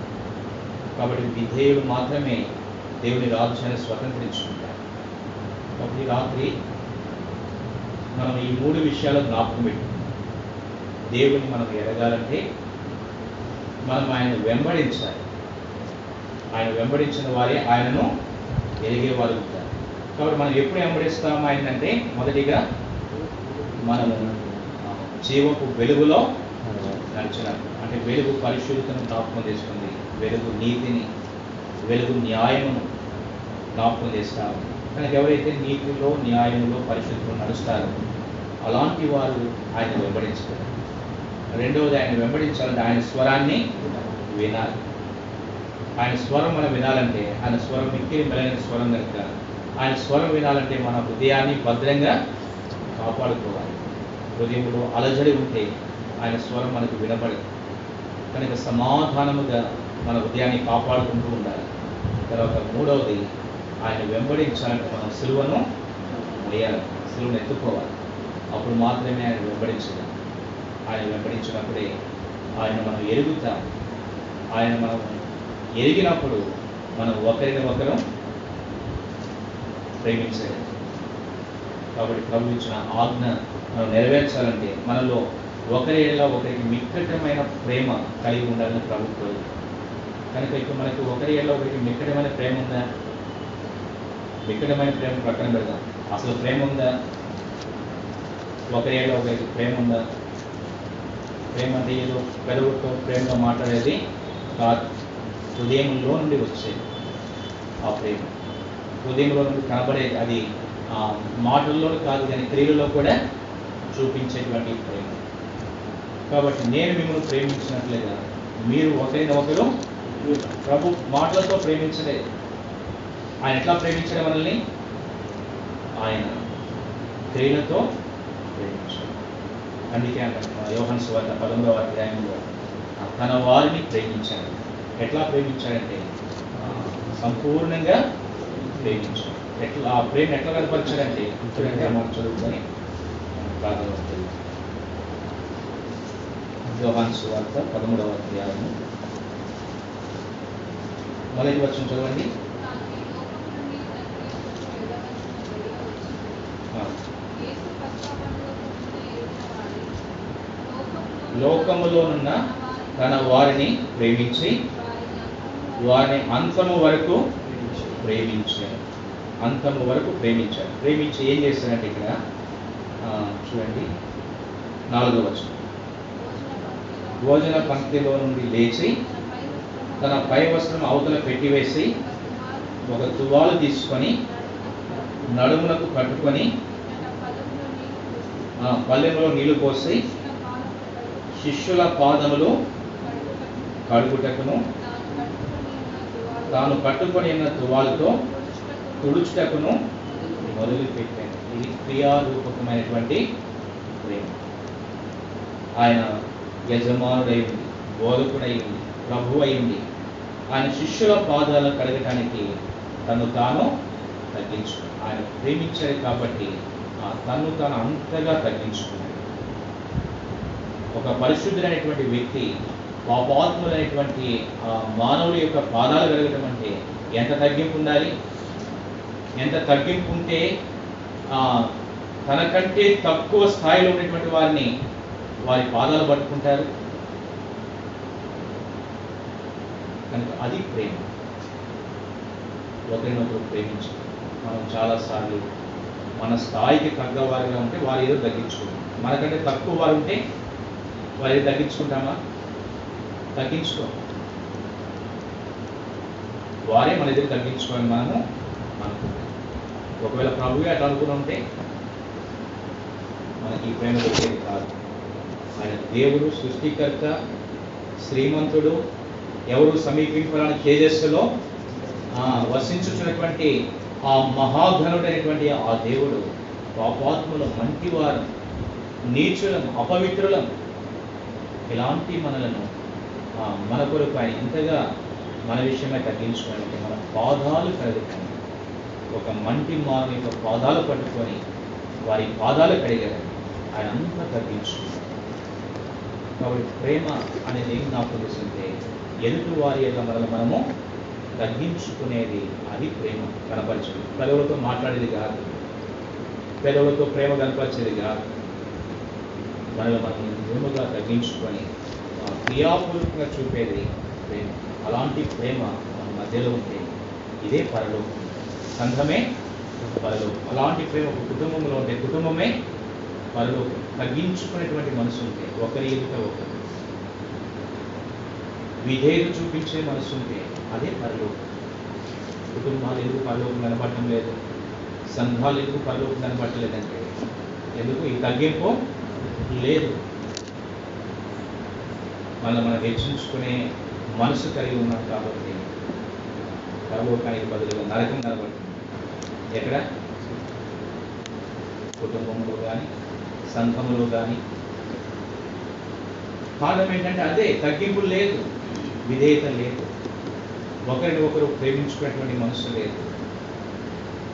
Speaker 1: కాబట్టి విధేయుడు మాత్రమే దేవుని రాజ్యాన్ని స్వతంత్రించుకుంటారు. ఒకటి రాత్రి మనం ఈ మూడు విషయాలు జ్ఞాపకం పెట్టు దేవుని మనం ఎరగాలంటే మనం ఆయన వెంబడించాలి. ఆయన వెంబడించిన వారే ఆయనను ఎరిగేవారు ఉంటారు. కాబట్టి మనం ఎప్పుడు వెంబడిస్తాం ఆయనంటే మొదటిగా మనము జీవపు వెలుగులో నడిచినప్పుడు అంటే వెలుగు పరిశుద్ధతను జ్ఞాపకం చేసుకుంది. వెలుగు నీతిని వెలుగు న్యాయమును జ్ఞాపకం చేస్తాము కనుక ఎవరైతే నీతిలో న్యాయంలో పరిశుద్ధులు నడుస్తారో అలాంటి వారు ఆయన వెంబడించారు రెండవది ఆయన వెంబడించాలంటే ఆయన స్వరాన్ని వినాలి. ఆయన స్వరం మనం వినాలంటే ఆయన స్వరం మిక్కిలి మెలైన స్వరం కనుక ఆయన స్వరం వినాలంటే మన హృదయాన్ని భద్రంగా కాపాడుకోవాలి. హృదయంలో అలజడి ఉంటే ఆయన స్వరం మనకు వినపడదు కనుక సమాధానముగా మన హృదయాన్ని కాపాడుకుంటూ ఉండాలి. తర్వాత మూడవది ఆయన వెంబడించాలంటే మనం సిలువను వేయాలి సిలువను ఎత్తుకోవాలి. అప్పుడు మాత్రమే ఆయన వెంబడించడం ఆయన వెంబడించినప్పుడే ఆయన మనం ఎరుగుతాం. ఆయన మనం ఎరిగినప్పుడు మనం ఒకరిని ఒకరు ప్రేమించగలం కాబట్టి ప్రభు ఇచ్చిన ఆజ్ఞ మనం నెరవేర్చాలంటే మనలో ఒకరి ఒకరికి మిక్కటమైన ప్రేమ కలిగి ఉండాలని ప్రభు కనుక ఇప్పుడు మనకి ఒకరి ఏళ్ళ ఒకరికి మిక్కడమైన ప్రేమ ఉందా? మిక్కడమైన ప్రేమ పక్కన పెడదాం. అసలు ప్రేమ ఉందా? ఒకరి ఏళ్ళ ఒకరికి ప్రేమ ఉందా? ప్రేమ అంటే ఏదో పెదవుతో ప్రేమతో మాట్లాడేది కాదు. హృదయంలో నుండి వచ్చేది ఆ ప్రేమ. హృదయంలో నుండి కనబడేది అది ఆ, మాటల్లో కాదు కానీ క్రియలలో కూడా చూపించేటువంటి ప్రేమ. కాబట్టి నేను మిమ్మల్ని ప్రేమించినట్లుగా మీరు ఒకరిని ఒకరు ప్రభు మాటలతో ప్రేమించలేదు ఆయన ఎట్లా ప్రేమించడం మనల్ని? ఆయన క్రియలతో ప్రేమించాడు. అందుకే అంటారు యోహన్ సువార్త పదమూడవ అధ్యాయంలో తన వారిని ప్రేమించాడు. ఎట్లా ప్రేమించాడంటే సంపూర్ణంగా ప్రేమించాడు. ఎట్లా ఆ ప్రేమ ఎట్లా కనపరిచాడంటే చూడండి అమ్మ చదువుకొని ప్రార్థన వస్తుంది. యోహాన్ సువార్త పదమూడవ అధ్యాయము మొదటి వచ్చిన చదవండి. లోకములోనున్న తన వారిని ప్రేమించి వారిని అంతము వరకు ప్రేమించాడు. అంతము వరకు ప్రేమించాడు. ప్రేమించి ఏం చేశాడంటే ఇక్కడ? చూడండి. నాలుగో వచనం. భోజన పంక్తిలో నుండి లేచి తన పై వస్త్రం అవతల పెట్టివేసి ఒక తువాలు తీసుకొని నడుములకు కట్టుకొని పల్లెంలో నీళ్ళు పోసి శిష్యుల పాదములు కడుగుటకును తాను కట్టుకొని ఉన్న తువాలతో తుడుచుటకును మొదలు పెట్టాను ఇది క్రియారూపకమైనటువంటి ప్రేమ. ఆయన యజమానుడై ఉంది బోధకుడై ఉంది ప్రభు అయింది ఆయన శిష్యుల పాదాలు కడగటానికి తను తాను తగ్గించుకున్నాడు. ఆయన ప్రేమించాడు కాబట్టి ఆ తను తాను అంతగా తగ్గించుకున్నాడు. ఒక పరిశుద్ధులైనటువంటి వ్యక్తి పాపాత్ములైనటువంటి ఆ మానవుడి యొక్క పాదాలు కడగటం అంటే ఎంత తగ్గింపు ఉండాలి? ఎంత తగ్గింపు ఉంటే ఆ, తనకంటే తక్కువ స్థాయిలో ఉన్నటువంటి వారిని వారి పాదాలు పట్టుకుంటారు? కనుక అది ప్రేమ. ఒకరినొకరు ప్రేమించు మనం చాలాసార్లు మన స్థాయికి తగ్గవారిగా ఉంటే వారు ఏదో తగ్గించుకుంటాం మనకంటే తక్కువ వారు ఉంటే వారు ఏదో తగ్గించుకుంటామా? తగ్గించుకో. వారే మన దగ్గర తగ్గించుకోని మనము అనుకుంటాం. ఒకవేళ ప్రభువే అట్లా అనుకుని ఉంటే మనకి ఈ ప్రేమ వచ్చేది కాదు. ఆయన దేవుడు సృష్టికర్త శ్రీమంతుడు ఎవరు సమీపించాలని తేజస్సులో ఆ, వసించుచున్నటువంటి ఆ మహాఘనుడైనటువంటి ఆ దేవుడు పాపాత్ములు మంటివారు నీచులం అపవిత్రులం ఇలాంటి మనలను ఆ, మన కొరకు ఆయన ఇంతగా మన విషయమే తగ్గించుకోవడానికి మన పాదాలు కడుగుతాను ఒక మంటి మానవ యొక్క పాదాలు పట్టుకొని వారి పాదాలు కడిగారు ఆయన అంతా తగ్గించుకున్నాడు. కాబట్టి ప్రేమ అనేది ఏం నాకు తెలుసుంటే ఎదుటి వారి యొక్క మనల్ని మనము తగ్గించుకునేది అది ప్రేమ కనపరిచేది. పెదవులతో మాట్లాడేది కాదు. పెదవులతో ప్రేమ కనపరిచేది కాదు. మనల్ని మనం నిజముగా తగ్గించుకొని క్రియాపూర్వకంగా చూపేది ప్రేమ. అలాంటి ప్రేమ మన మధ్యలో ఉంటే ఇదే పరలోకం. సంఘమే పరలోకం. అలాంటి ప్రేమ ఒక కుటుంబంలో ఉంటే కుటుంబమే పరలోకం. తగ్గించుకునేటువంటి మనసు ఉంటే ఒకరి ఎదుట ఒకరు. విధేయత చూపించే మనసు ఉంటే అదే పరలోకం. కుటుంబాలు ఎందుకు పరలోకం కనపడటం లేదు? సంఘాలు ఎందుకు పరలోకం కనపడలేదంటే ఎందుకు? ఈ తగ్గింపు లేదు. మనం మనం హెచ్చించుకునే మనసు కలిగి ఉన్నాం కాబట్టి పరలోకానికి బదులుగా నరకం కనబడుతుంది. ఎక్కడ? కుటుంబంలో కానీ సంఘంలో కానీ కారణం ఏంటంటే అదే తగ్గింపు లేదు. విధేయత లేదు. ఒకరిని ఒకరు ప్రేమించుకున్నటువంటి మనసు లేదు.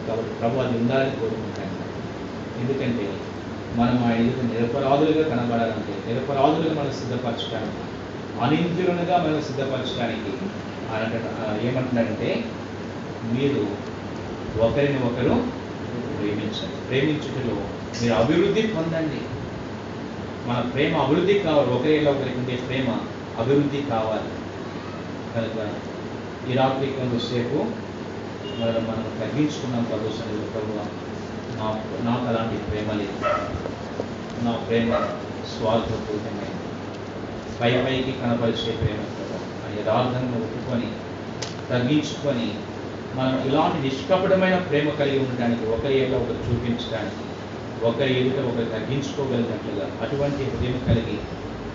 Speaker 1: కాబట్టి ప్రభు అది ఉండాలని కోరుకుంటాను ఎందుకంటే మనం ఆ ఎదుట నిరపరాధులుగా కనబడాలంటే నిరపరాధులుగా మనం సిద్ధపరచడానికి అనింద్యులుగా మనం సిద్ధపరచడానికి ఆయన అంటాడు- మీరు ఒకరిని ఒకరు ప్రేమించండి. ప్రేమించుటలో మీరు అభివృద్ధి పొందండి. మన ప్రేమ అభివృద్ధి కావాలి. ఒకరిలో ఒకరికి ఉండే ప్రేమ అభివృద్ధి కావాలి. కనుక ఈ రాత్రి కొంతసేపు మనం మనం తగ్గించుకున్నాం ప్రభు సన్నిధి ప్రభు నా నాకు అలాంటి ప్రేమ లేదు నా ప్రేమ స్వార్థపూరితమైంది పై పైకి కనపరిచే ప్రేమ ప్రభు. అని యథార్థంగా ఒప్పుకొని తగ్గించుకొని మనం ఇలాంటి నిష్కపటమైన ప్రేమ కలిగి ఉండడానికి ఒకరి ఏదో ఒకరు చూపించడానికి ఒకరి ఎదుట ఒకరు తగ్గించుకోగలిగినట్లుగా అటువంటి హృదయం కలిగి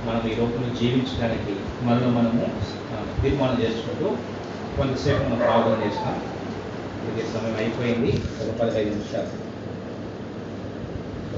Speaker 1: మనం ఈ లోపల జీవించడానికి మనలో మనము తీర్మానం చేసుకుంటూ కొంతసేపు మనం ప్రార్థన చేస్తాం. ఇది సమయం అయిపోయింది. ఒక పదిహేను నిమిషాలు.